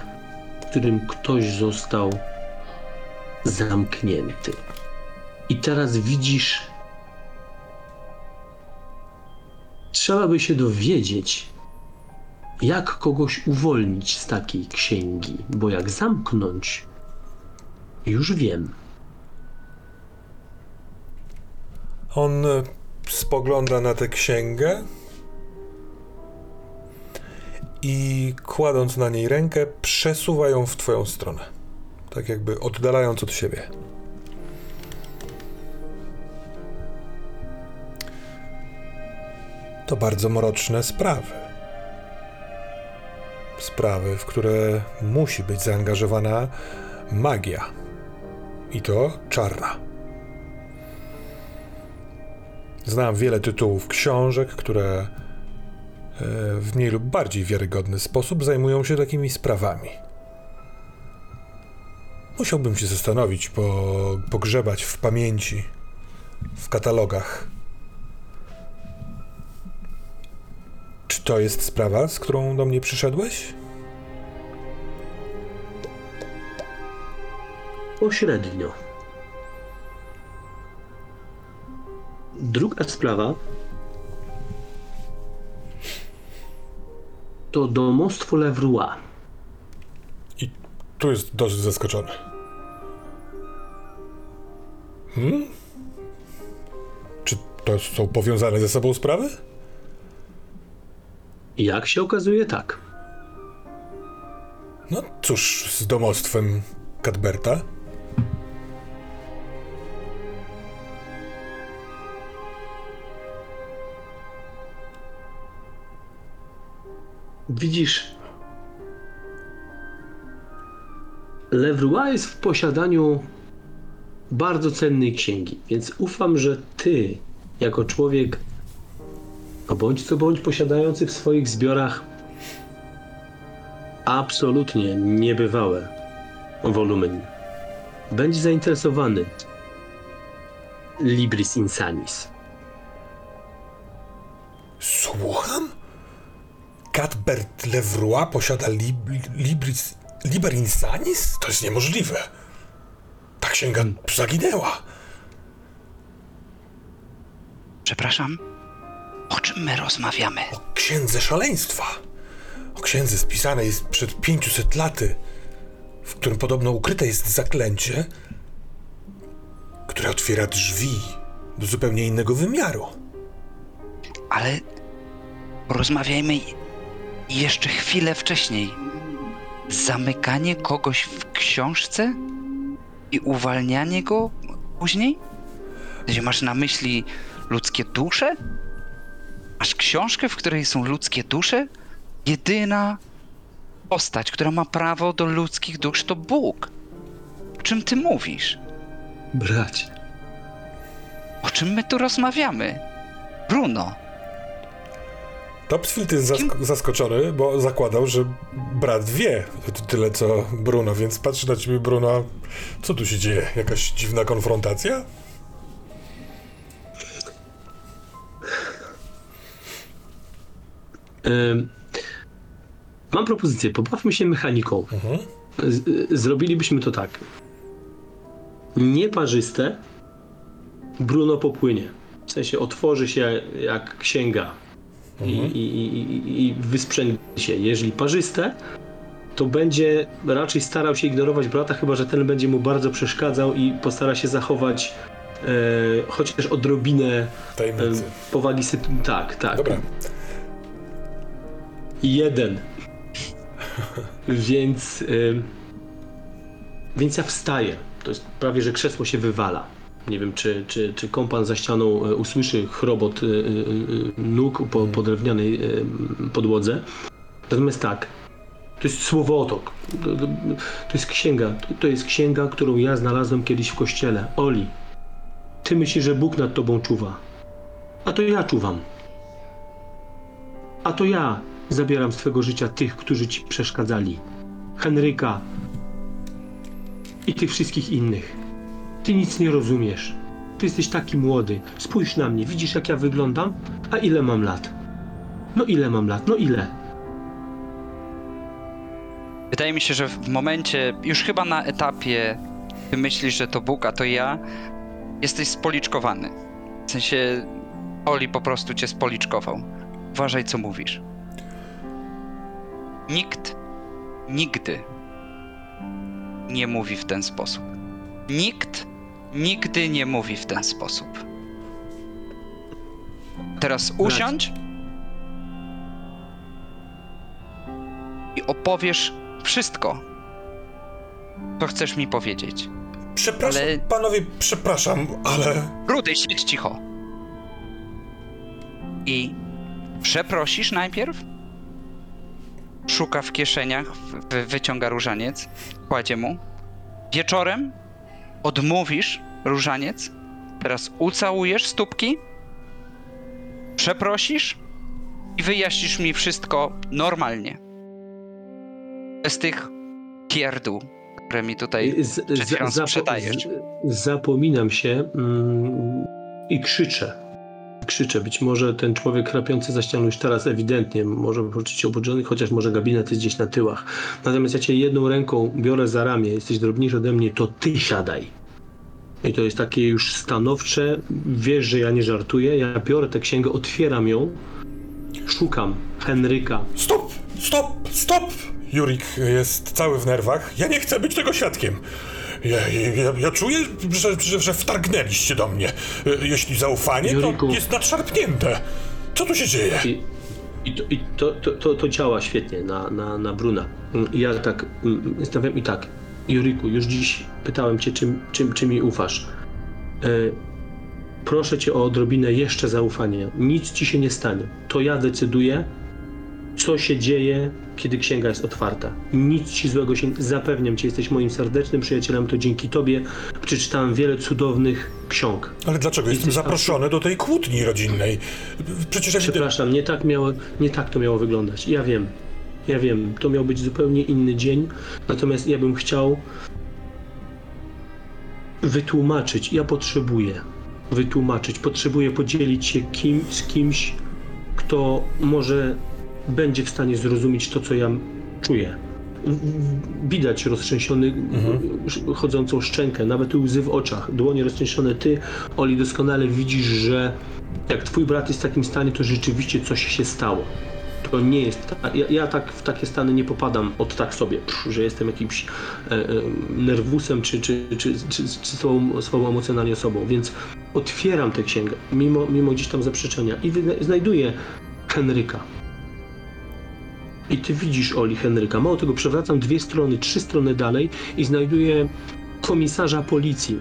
w którym ktoś został zamknięty. I teraz widzisz, trzeba by się dowiedzieć, jak kogoś uwolnić z takiej księgi, bo jak zamknąć, już wiem. On e, spogląda na tę księgę i kładąc na niej rękę, przesuwa ją w twoją stronę. Tak jakby oddalając od siebie. To bardzo mroczne sprawy. Sprawy, w które musi być zaangażowana magia. I to czarna. Znam wiele tytułów książek, które e, w mniej lub bardziej wiarygodny sposób zajmują się takimi sprawami. Musiałbym się zastanowić, po, pogrzebać w pamięci, w katalogach. Czy to jest sprawa, z którą do mnie przyszedłeś? Pośrednio. Druga sprawa to domostwo Levroy. Tu jest dosyć zaskoczony. Hmm? Czy to są powiązane ze sobą sprawy? Jak się okazuje, tak. No cóż, z domostwem Cadberta. Widzisz, Levroy jest w posiadaniu bardzo cennej księgi, więc ufam, że ty, jako człowiek, a bądź co bądź posiadający w swoich zbiorach absolutnie niebywałe wolumen. Będzie zainteresowany Libris Insanis. Słucham? Cadbert Levroy posiada lib, Libris, Liber Insanis? To jest niemożliwe. Ta księga zaginęła. Przepraszam, o czym my rozmawiamy? O księdze szaleństwa. O księdze spisanej przed 500 laty, w którym podobno ukryte jest zaklęcie, które otwiera drzwi do zupełnie innego wymiaru. Ale porozmawiajmy jeszcze chwilę wcześniej. Zamykanie kogoś w książce i uwalnianie go później? Gdzie masz na myśli ludzkie dusze? Masz książkę, w której są ludzkie dusze? Jedyna postać, która ma prawo do ludzkich dusz, to Bóg. O czym ty mówisz? Bracie, O czym my tu rozmawiamy? Bruno. Topsfield jest zask- zaskoczony, bo zakładał, że brat wie tyle co Bruno, więc patrzy na ciebie, Bruno. Co tu się dzieje? Jakaś dziwna konfrontacja? Ym, mam propozycję. Pobawmy się mechaniką. Z, y, zrobilibyśmy to tak. Nieparzyste Bruno popłynie. W sensie otworzy się jak księga i, i, i, i, i wysprzęgnie się. Jeżeli parzyste, to będzie raczej starał się ignorować brata, chyba że ten będzie mu bardzo przeszkadzał i postara się zachować e, chociaż odrobinę e, powagi sytuacji. Tak, tak. Dobra. Jeden. więc. Y, więc ja wstaję. To jest prawie, że krzesło się wywala. Nie wiem, czy, czy, czy kompan za ścianą y, usłyszy chrobot y, y, nóg po, po drewnianej podłodze. Natomiast tak. To jest słowotok. To, to, to jest księga. To, to jest księga, którą ja znalazłem kiedyś w kościele. Oli, ty myślisz, że Bóg nad tobą czuwa. A to ja czuwam. A to ja zabieram z twego życia tych, którzy ci przeszkadzali. Henryka i tych wszystkich innych. Ty nic nie rozumiesz. Ty jesteś taki młody. Spójrz na mnie, widzisz jak ja wyglądam? A ile mam lat? No ile mam lat? No ile? Wydaje mi się, że w momencie, już chyba na etapie, ty myślisz, że to Bóg, a to ja, jesteś spoliczkowany. W sensie, Oli po prostu cię spoliczkował. Uważaj, co mówisz. Nikt nigdy nie mówi w ten sposób. Nikt nigdy nie mówi w ten sposób. Teraz usiądź i opowiesz wszystko, co chcesz mi powiedzieć. Przepraszam, Ale- panowie, przepraszam, ale. Rudy, siedź cicho. I przeprosisz najpierw? Szuka w kieszeniach, wyciąga różaniec, kładzie mu. Wieczorem odmówisz różaniec, teraz ucałujesz stópki, przeprosisz i wyjaśnisz mi wszystko normalnie. Bez tych pierdół, które mi tutaj Z, przed chwilą sprzedajesz. z, zapominam się mm, i krzyczę. Krzyczę. Być może ten człowiek chrapiący za ścianą już teraz ewidentnie może poczuć się obudzony, chociaż może gabinet jest gdzieś na tyłach. Natomiast ja cię jedną ręką biorę za ramię, jesteś drobniejszy ode mnie, to ty siadaj. I to jest takie już stanowcze. Wiesz, że ja nie żartuję. Ja biorę tę księgę, otwieram ją, szukam Henryka. Stop! Stop! Stop! Jurik jest cały w nerwach. Ja nie chcę być tego świadkiem. Ja, ja, ja czuję, że, że, że wtargnęliście do mnie. Jeśli zaufanie, Juriku. to jest nadszarpnięte. Co tu się dzieje? I, i, to, i to, to, to, działa świetnie na, na, na Bruna. Mm, Ja tak mm, stawiam i tak. Juriku, już dziś pytałem cię, czym, czym, czym mi ufasz. E, proszę cię o odrobinę jeszcze zaufania. Nic ci się nie stanie. To ja decyduję, co się dzieje, kiedy księga jest otwarta. Nic ci złego się... Zapewniam cię, jesteś moim serdecznym przyjacielem, to dzięki tobie przeczytałem wiele cudownych ksiąg. Ale dlaczego jestem Jesteś zaproszony do tej kłótni rodzinnej? Przecież. Przepraszam, nie tak, miało, nie tak to miało wyglądać. Ja wiem. Ja wiem, to miał być zupełnie inny dzień, natomiast ja bym chciał wytłumaczyć. Ja potrzebuję wytłumaczyć, potrzebuję podzielić się kim, z kimś, kto może będzie w stanie zrozumieć to, co ja czuję. Widać roztrzęsiony, sz- chodzącą szczękę, nawet łzy w oczach, dłonie roztrzęsione. Ty, Oli, doskonale widzisz, że jak twój brat jest w takim stanie, to rzeczywiście coś się stało. To nie jest. Ja, ja tak w takie stany nie popadam od tak sobie, że jestem jakimś e, e, nerwusem czy, czy, czy, czy, czy słabą, słabą emocjonalnie osobą, więc otwieram tę księgę, mimo, mimo gdzieś tam zaprzeczenia i znajduję Henryka. I ty widzisz Oli Henryka. Mało tego, przewracam dwie strony, trzy strony dalej i znajduję komisarza policji,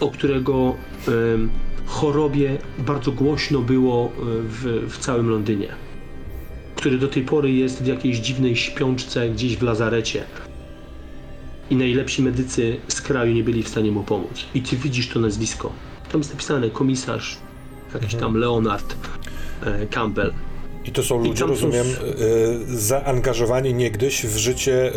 o którego em, chorobie bardzo głośno było e, w, w całym Londynie. Który do tej pory jest w jakiejś dziwnej śpiączce gdzieś w lazarecie. I najlepsi medycy z kraju nie byli w stanie mu pomóc. I ty widzisz to nazwisko. Tam jest napisane komisarz, jakiś tam Leonard e, Campbell. I to są ludzie, są rozumiem, y, zaangażowani niegdyś w życie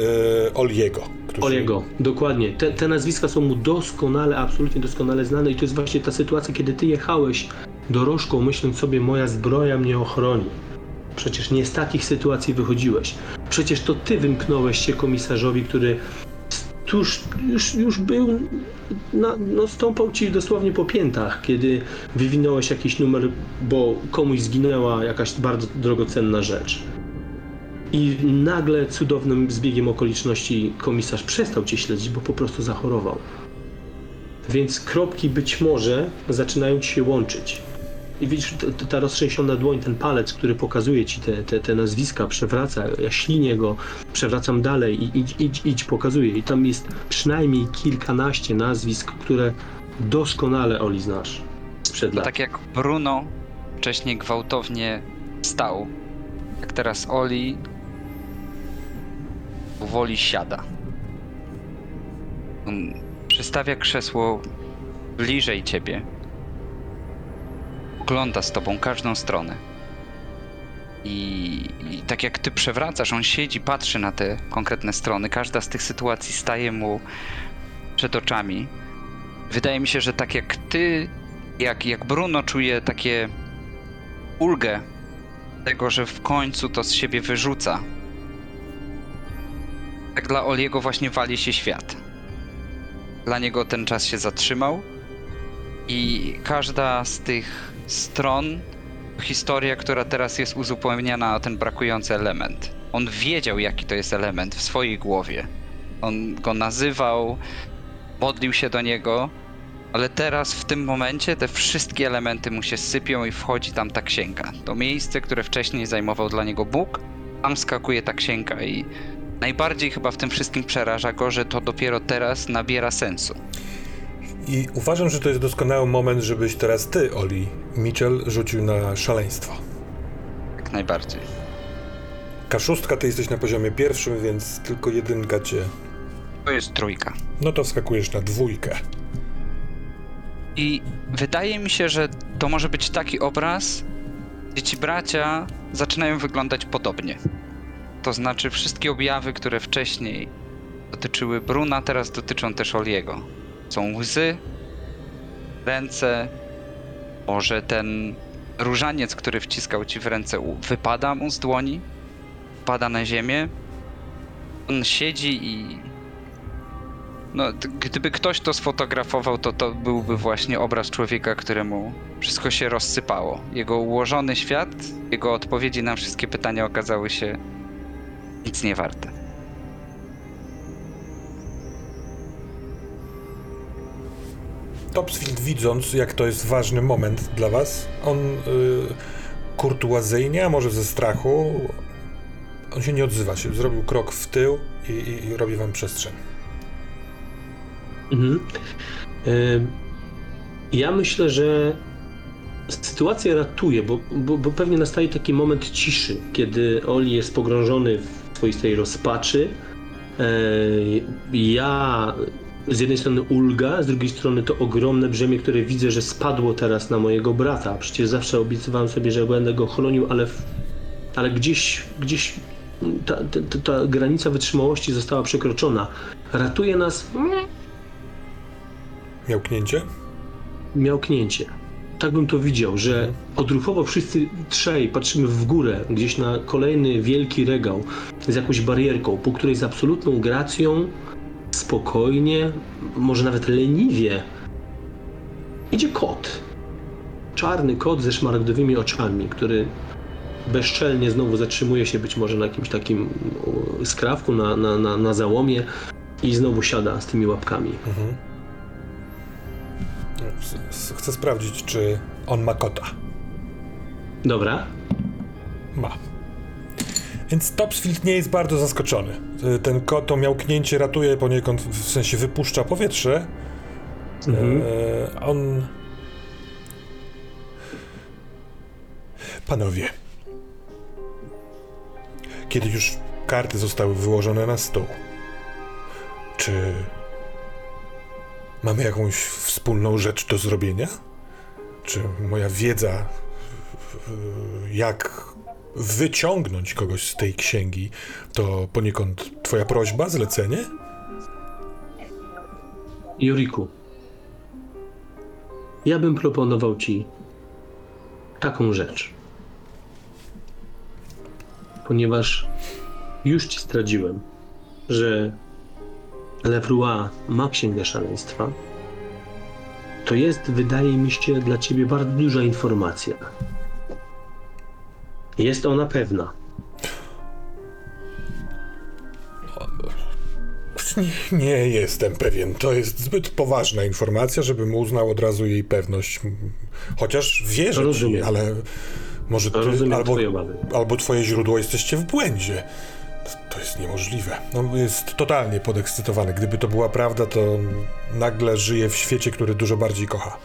y, Oliego. Którzy... Oliego, dokładnie. Te, te nazwiska są mu doskonale, absolutnie doskonale znane i to jest właśnie ta sytuacja, kiedy ty jechałeś dorożką, myśląc sobie, moja zbroja mnie ochroni. Przecież nie z takich sytuacji wychodziłeś. Przecież to ty wymknąłeś się komisarzowi, który tuż już, już był, na, no stąpał ci dosłownie po piętach, kiedy wywinąłeś jakiś numer, bo komuś zginęła jakaś bardzo drogocenna rzecz. I nagle cudownym zbiegiem okoliczności komisarz przestał cię śledzić, bo po prostu zachorował. Więc kropki być może zaczynają ci się łączyć. I widzisz, ta roztrzęsiona dłoń, ten palec, który pokazuje ci te, te, te nazwiska, przewraca, ja ślinię go, przewracam dalej i idź, idź, idź, pokazuję. I tam jest przynajmniej kilkanaście nazwisk, które doskonale Oli znasz sprzed lat. Tak jak Bruno wcześniej gwałtownie stał, jak teraz Oli powoli siada. On przystawia krzesło bliżej ciebie. Ogląda z tobą każdą stronę. I, I tak jak ty przewracasz, on siedzi, patrzy na te konkretne strony. Każda z tych sytuacji staje mu przed oczami. Wydaje mi się, że tak jak ty jak, jak Bruno czuje takie ulgę tego, że w końcu to z siebie wyrzuca. Tak dla Oliego właśnie wali się świat. Dla niego ten czas się zatrzymał i każda z tych stron to historia, która teraz jest uzupełniana o ten brakujący element. On wiedział, jaki to jest element w swojej głowie. On go nazywał, modlił się do niego, ale teraz, w tym momencie, te wszystkie elementy mu się sypią i wchodzi tam ta księga. To miejsce, które wcześniej zajmował dla niego Bóg, tam skakuje ta księga i najbardziej chyba w tym wszystkim przeraża go, że to dopiero teraz nabiera sensu. I uważam, że to jest doskonały moment, żebyś teraz ty, Oli Mitchell, rzucił na szaleństwo. Jak najbardziej. K6, ty jesteś na poziomie pierwszym, więc tylko jedynka cię. To jest trójka. No to wskakujesz na dwójkę. I wydaje mi się, że to może być taki obraz, gdzie ci bracia zaczynają wyglądać podobnie. To znaczy, wszystkie objawy, które wcześniej dotyczyły Bruna, teraz dotyczą też Oliego. Są łzy, ręce, może ten różaniec, który wciskał ci w ręce, wypada mu z dłoni, pada na ziemię. On siedzi i no, gdyby ktoś to sfotografował, to to byłby właśnie obraz człowieka, któremu wszystko się rozsypało. Jego ułożony świat, jego odpowiedzi na wszystkie pytania okazały się nic nie warte. Topsfield widząc, jak to jest ważny moment dla was, on y, kurtuazyjnie, a może ze strachu, on się nie odzywa się. Zrobił krok w tył i, i, i robi wam przestrzeń. Mhm. Ym, Ja myślę, że sytuacja ratuje, bo, bo, bo pewnie nastaje taki moment ciszy, kiedy Oli jest pogrążony w swoistej rozpaczy. Yy, Ja z jednej strony ulga, z drugiej strony to ogromne brzemię, które widzę, że spadło teraz na mojego brata. Przecież zawsze obiecywałem sobie, że będę go chronił, ale, ale gdzieś, gdzieś ta, ta, ta, ta granica wytrzymałości została przekroczona. Ratuje nas Miałknięcie? miałknięcie. Tak bym to widział, że odruchowo wszyscy trzej patrzymy w górę, gdzieś na kolejny wielki regał z jakąś barierką, po której z absolutną gracją, spokojnie, może nawet leniwie idzie kot. Czarny kot ze szmaragdowymi oczami, który bezczelnie znowu zatrzymuje się być może na jakimś takim skrawku, na, na, na, na załomie i znowu siada z tymi łapkami. Mhm. Chcę sprawdzić, czy on ma kota. Dobra, Ma. Więc Topsfield nie jest bardzo zaskoczony. Y, Ten kot to miałknięcie ratuje poniekąd, w sensie wypuszcza powietrze. Mhm. E, on. Panowie. Kiedy już karty zostały wyłożone na stół, czy mamy jakąś wspólną rzecz do zrobienia? Czy moja wiedza, w- jak wyciągnąć kogoś z tej księgi, to poniekąd twoja prośba, zlecenie? Juriku, ja bym proponował ci taką rzecz. Ponieważ już ci zdradziłem, że Levroy ma księgę szaleństwa, to jest, wydaje mi się, dla ciebie bardzo duża informacja. Jest ona pewna. Nie, nie jestem pewien. To jest zbyt poważna informacja, żebym uznał od razu jej pewność. Chociaż wierzę ci, Rozumiem. ale może ty Rozumiem albo, twoje obawy. albo twoje źródło jesteście w błędzie. To- jest niemożliwe. No, jest totalnie podekscytowany. Gdyby to była prawda, to nagle żyje w świecie, który dużo bardziej kocha.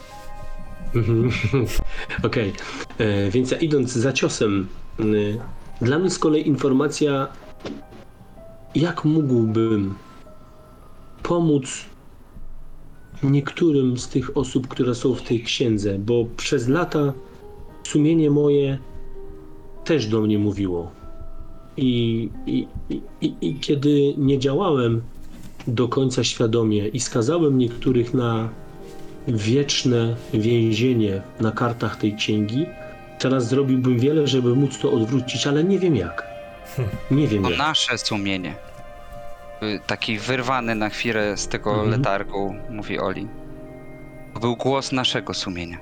Okej, E, więc ja idąc za ciosem, dla mnie z kolei informacja, jak mógłbym pomóc niektórym z tych osób, które są w tej księdze, bo przez lata sumienie moje też do mnie mówiło. I, i, i, i, i kiedy nie działałem do końca świadomie i skazałem niektórych na wieczne więzienie na kartach tej księgi. Teraz zrobiłbym wiele, żeby móc to odwrócić, ale nie wiem jak. Nie wiem To jak. nasze sumienie. Y, Taki wyrwany na chwilę z tego Mhm. letargu, mówi Oli. To był głos naszego sumienia.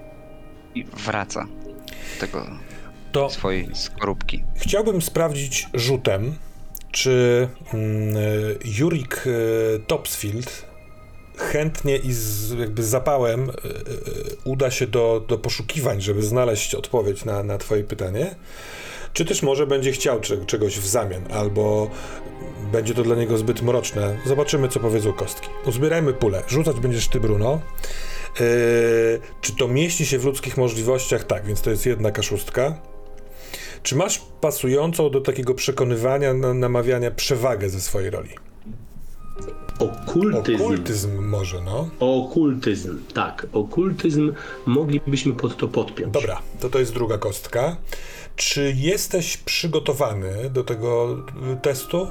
I wraca do tego To swojej skorupki. Chciałbym sprawdzić rzutem, czy mm, Jurik y, Topsfield chętnie i z jakby zapałem y, y, uda się do, do poszukiwań, żeby znaleźć odpowiedź na, na twoje pytanie, czy też może będzie chciał cze- czegoś w zamian, albo będzie to dla niego zbyt mroczne. Zobaczymy, co powiedzą kostki. Uzbierajmy pulę. Rzucać będziesz ty, Bruno. Yy, czy to mieści się w ludzkich możliwościach? Tak, więc to jest jedna kaszustka. Czy masz pasującą do takiego przekonywania, na, namawiania przewagę ze swojej roli? Okultyzm. Okultyzm może, no. Okultyzm, tak. Okultyzm moglibyśmy pod to podpiąć. Dobra, to to jest druga kostka. Czy jesteś przygotowany do tego y, testu?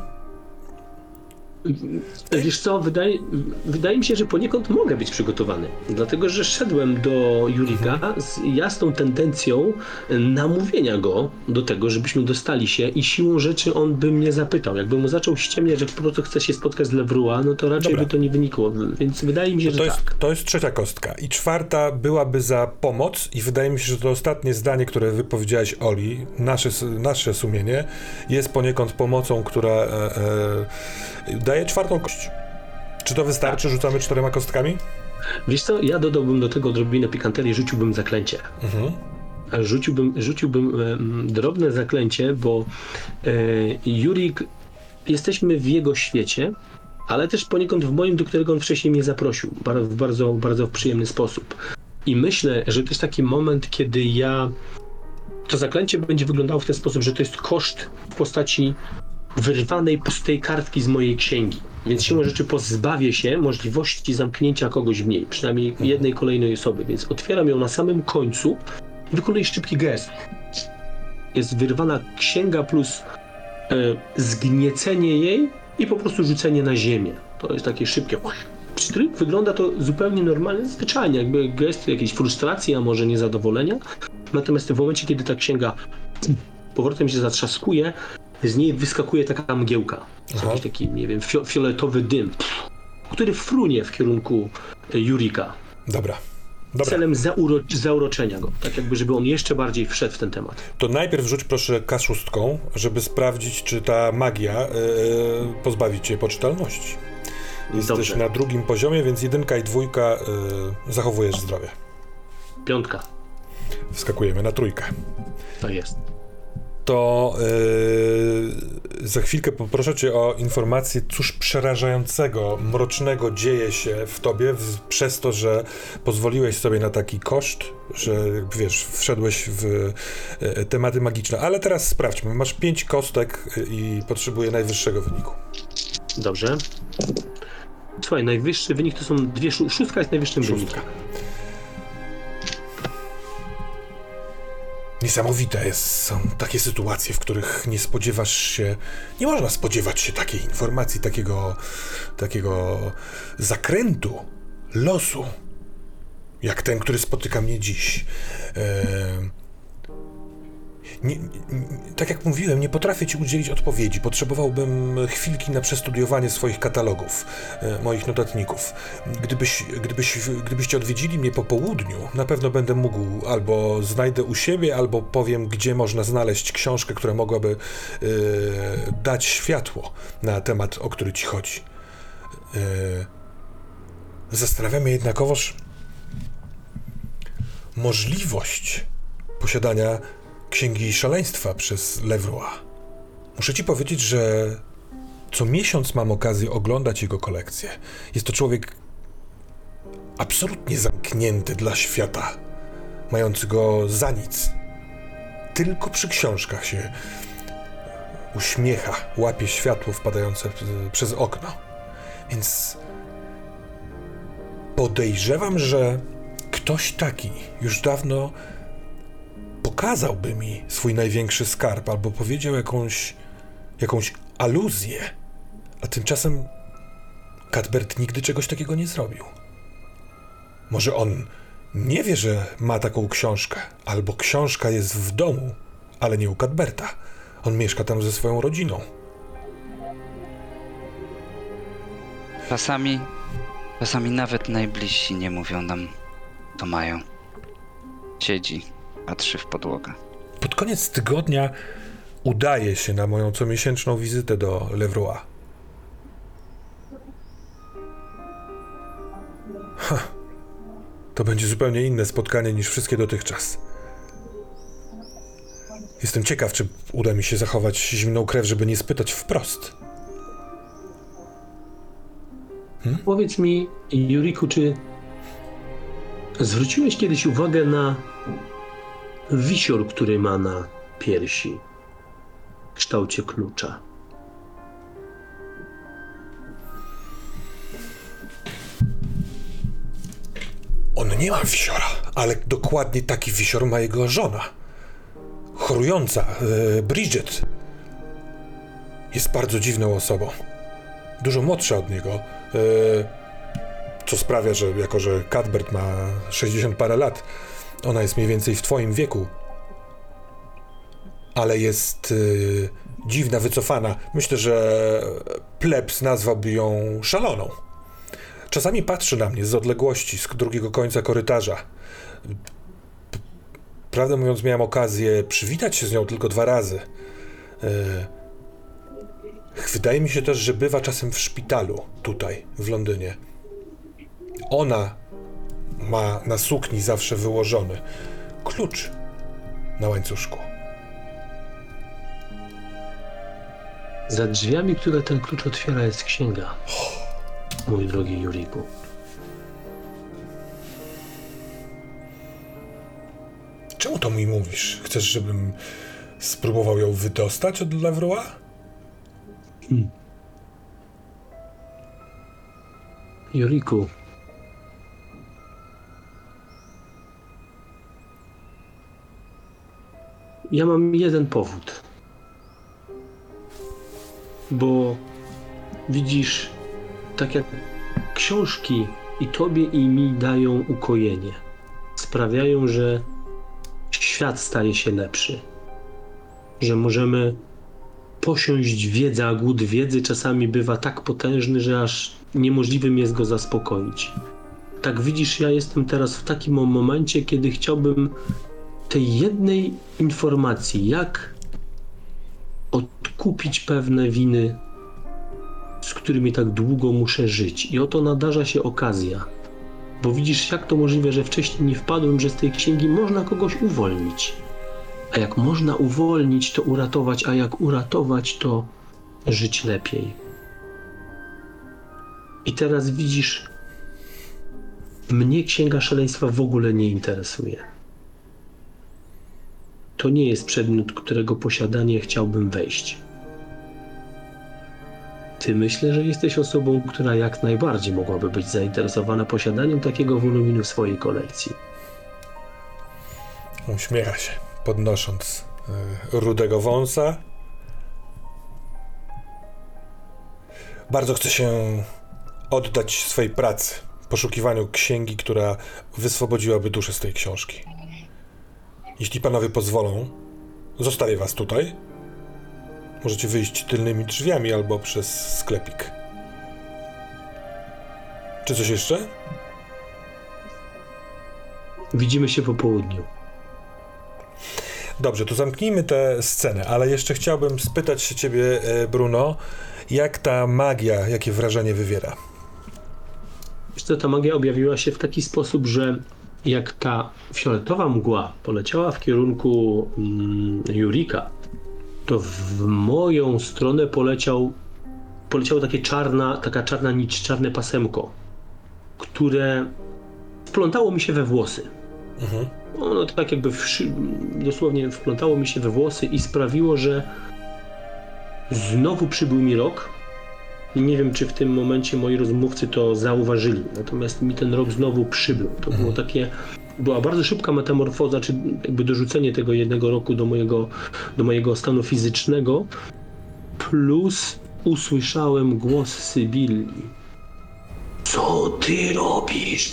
Wiesz co, wydaje, wydaje mi się, że poniekąd mogę być przygotowany. Dlatego, że szedłem do Jurika z jasną tendencją namówienia go do tego, żebyśmy dostali się i siłą rzeczy on by mnie zapytał. Jakbym mu zaczął ściemniać, że po prostu chce się spotkać z Lewrua, no to raczej Dobra. by to nie wynikło. Więc wydaje mi się, To że jest, tak. to jest trzecia kostka. I czwarta byłaby za pomoc, i wydaje mi się, że to ostatnie zdanie, które wypowiedziałeś Oli, nasze, nasze sumienie, jest poniekąd pomocą, która e, e, daje czwartą kość. Czy to wystarczy? Rzucamy czterema kostkami? Wiesz co, ja dodałbym do tego odrobinę pikanterii, rzuciłbym zaklęcie. Mhm. Rzuciłbym, rzuciłbym drobne zaklęcie, bo e, Jurik, jesteśmy w jego świecie, ale też poniekąd w moim, do którego on wcześniej mnie zaprosił, w bardzo, bardzo przyjemny sposób. I myślę, że to jest taki moment, kiedy ja. To zaklęcie będzie wyglądało w ten sposób, że to jest koszt w postaci wyrwanej pustej kartki z mojej księgi. Więc siłą rzeczy pozbawię się możliwości zamknięcia kogoś w niej, przynajmniej jednej kolejnej osoby. Więc otwieram ją na samym końcu i wykonuję szybki gest. Jest wyrwana księga plus zgniecenie jej i po prostu rzucenie na ziemię. To jest takie szybkie. Pstryk. Wygląda to zupełnie normalnie, zwyczajnie, jakby gest jakiejś frustracji, a może niezadowolenia. Natomiast w momencie, kiedy ta księga powrotem się zatrzaskuje, z niej wyskakuje taka mgiełka. Aha. Jakiś taki, nie wiem, fio fioletowy dym, który frunie w kierunku e, Jurika. Dobra. Dobra, Celem zauro zauroczenia go. Tak jakby, żeby on jeszcze bardziej wszedł w ten temat. to najpierw rzuć proszę kaszustką, żeby sprawdzić, czy ta magia e, pozbawi cię poczytalności. Jesteś Dobrze. na drugim poziomie, więc jedynka i dwójka e, zachowujesz zdrowie. Piątka. Wskakujemy na trójkę. To jest. To e, za chwilkę poproszę cię o informację, cóż przerażającego, mrocznego dzieje się w tobie w, przez to, że pozwoliłeś sobie na taki koszt, że wiesz, wszedłeś w e, tematy magiczne. Ale teraz sprawdźmy. Masz pięć kostek i potrzebuję najwyższego wyniku. Dobrze. Słuchaj, najwyższy wynik to są dwie. Szó szóstka jest najwyższym Szóstka. wynikiem. Niesamowite jest, są takie sytuacje, w których nie spodziewasz się, nie można spodziewać się takiej informacji, takiego, takiego zakrętu losu, jak ten, który spotyka mnie dziś. Em, nie, nie, tak jak mówiłem, nie potrafię ci udzielić odpowiedzi. Potrzebowałbym chwilki na przestudiowanie swoich katalogów, e, moich notatników. Gdybyś, gdybyś, gdybyście odwiedzili mnie po południu, na pewno będę mógł albo znajdę u siebie, albo powiem, gdzie można znaleźć książkę, która mogłaby e, dać światło na temat, o który ci chodzi. E, Zastanawiam mnie jednakowoż możliwość posiadania Księgi Szaleństwa przez Levroy. Muszę ci powiedzieć, że co miesiąc mam okazję oglądać jego kolekcję. Jest to człowiek absolutnie zamknięty dla świata, mający go za nic. Tylko przy książkach się uśmiecha, łapie światło wpadające przez okno. Więc podejrzewam, że ktoś taki już dawno pokazałby mi swój największy skarb albo powiedział jakąś, jakąś aluzję, a tymczasem Cadbert nigdy czegoś takiego nie zrobił. Może on nie wie, że ma taką książkę, albo książka jest w domu, ale nie u Cadberta. On mieszka tam ze swoją rodziną. Czasami, czasami nawet najbliżsi nie mówią nam, to mają. Siedzi, patrzy w podłogę. Pod koniec tygodnia udaje się na moją comiesięczną wizytę do Levroy. Ha. To będzie zupełnie inne spotkanie niż wszystkie dotychczas. Jestem ciekaw, czy uda mi się zachować zimną krew, żeby nie spytać wprost. Powiedz mi, Juriku, czy zwróciłeś kiedyś uwagę na wisior, który ma na piersi w kształcie klucza? On nie ma wisiora, ale dokładnie taki wisior ma jego żona. Chorująca, e, Bridget. Jest bardzo dziwną osobą. Dużo młodsza od niego. E, co sprawia, że jako że Cadbert ma 60 parę lat, ona jest mniej więcej w twoim wieku. Ale jest e, dziwna, wycofana. Myślę, że plebs nazwałby ją szaloną. Czasami patrzy na mnie z odległości, z drugiego końca korytarza. Prawdę mówiąc, miałem okazję przywitać się z nią tylko dwa razy. E, Wydaje mi się też, że bywa czasem w szpitalu, tutaj, w Londynie. Ona ma na sukni zawsze wyłożony klucz na łańcuszku. Za drzwiami, które ten klucz otwiera, jest księga. Mój drogi Juriku. Czemu to mi mówisz? Chcesz, żebym spróbował ją wydostać od Levroy? Juriku. Ja mam jeden powód. bo widzisz, tak jak książki i tobie i mi dają ukojenie. Sprawiają, że świat staje się lepszy. Że możemy posiąść wiedzę, a głód wiedzy czasami bywa tak potężny, że aż niemożliwym jest go zaspokoić. Tak widzisz, ja jestem teraz w takim momencie, kiedy chciałbym tej jednej informacji, jak odkupić pewne winy, z którymi tak długo muszę żyć. I oto nadarza się okazja. Bo widzisz, jak to możliwe, że wcześniej nie wpadłem, że z tej księgi można kogoś uwolnić. A jak można uwolnić, to uratować, a jak uratować, to żyć lepiej. I teraz widzisz, mnie księga szaleństwa w ogóle nie interesuje. To nie jest przedmiot, którego posiadanie chciałbym wejść. Ty myślę, że jesteś osobą, która jak najbardziej mogłaby być zainteresowana posiadaniem takiego woluminu w swojej kolekcji. Uśmiecha się, podnosząc y, rudego wąsa. Bardzo chcę się oddać swej pracy, poszukiwaniu księgi, która wyswobodziłaby duszę z tej książki. Jeśli panowie pozwolą, zostawię was tutaj. Możecie wyjść tylnymi drzwiami albo przez sklepik. Czy coś jeszcze? Widzimy się po południu. Dobrze, to zamknijmy tę scenę, ale jeszcze chciałbym spytać się ciebie, e, Bruno, jak ta magia, jakie wrażenie wywiera? Wiesz co, ta magia objawiła się w taki sposób, że jak ta fioletowa mgła poleciała w kierunku mm, Jurika, to w moją stronę poleciał, poleciało takie czarna, taka czarna nić, czarne pasemko, które wplątało mi się we włosy. Mhm. Ono tak jakby wszy, dosłownie wplątało mi się we włosy i sprawiło, że znowu przybył mi rok. I nie wiem, czy w tym momencie moi rozmówcy to zauważyli. Natomiast mi ten rok znowu przybył. To było takie. Była bardzo szybka metamorfoza, czy jakby dorzucenie tego jednego roku do mojego, do mojego stanu fizycznego. Plus usłyszałem głos Sybilli. Co ty robisz?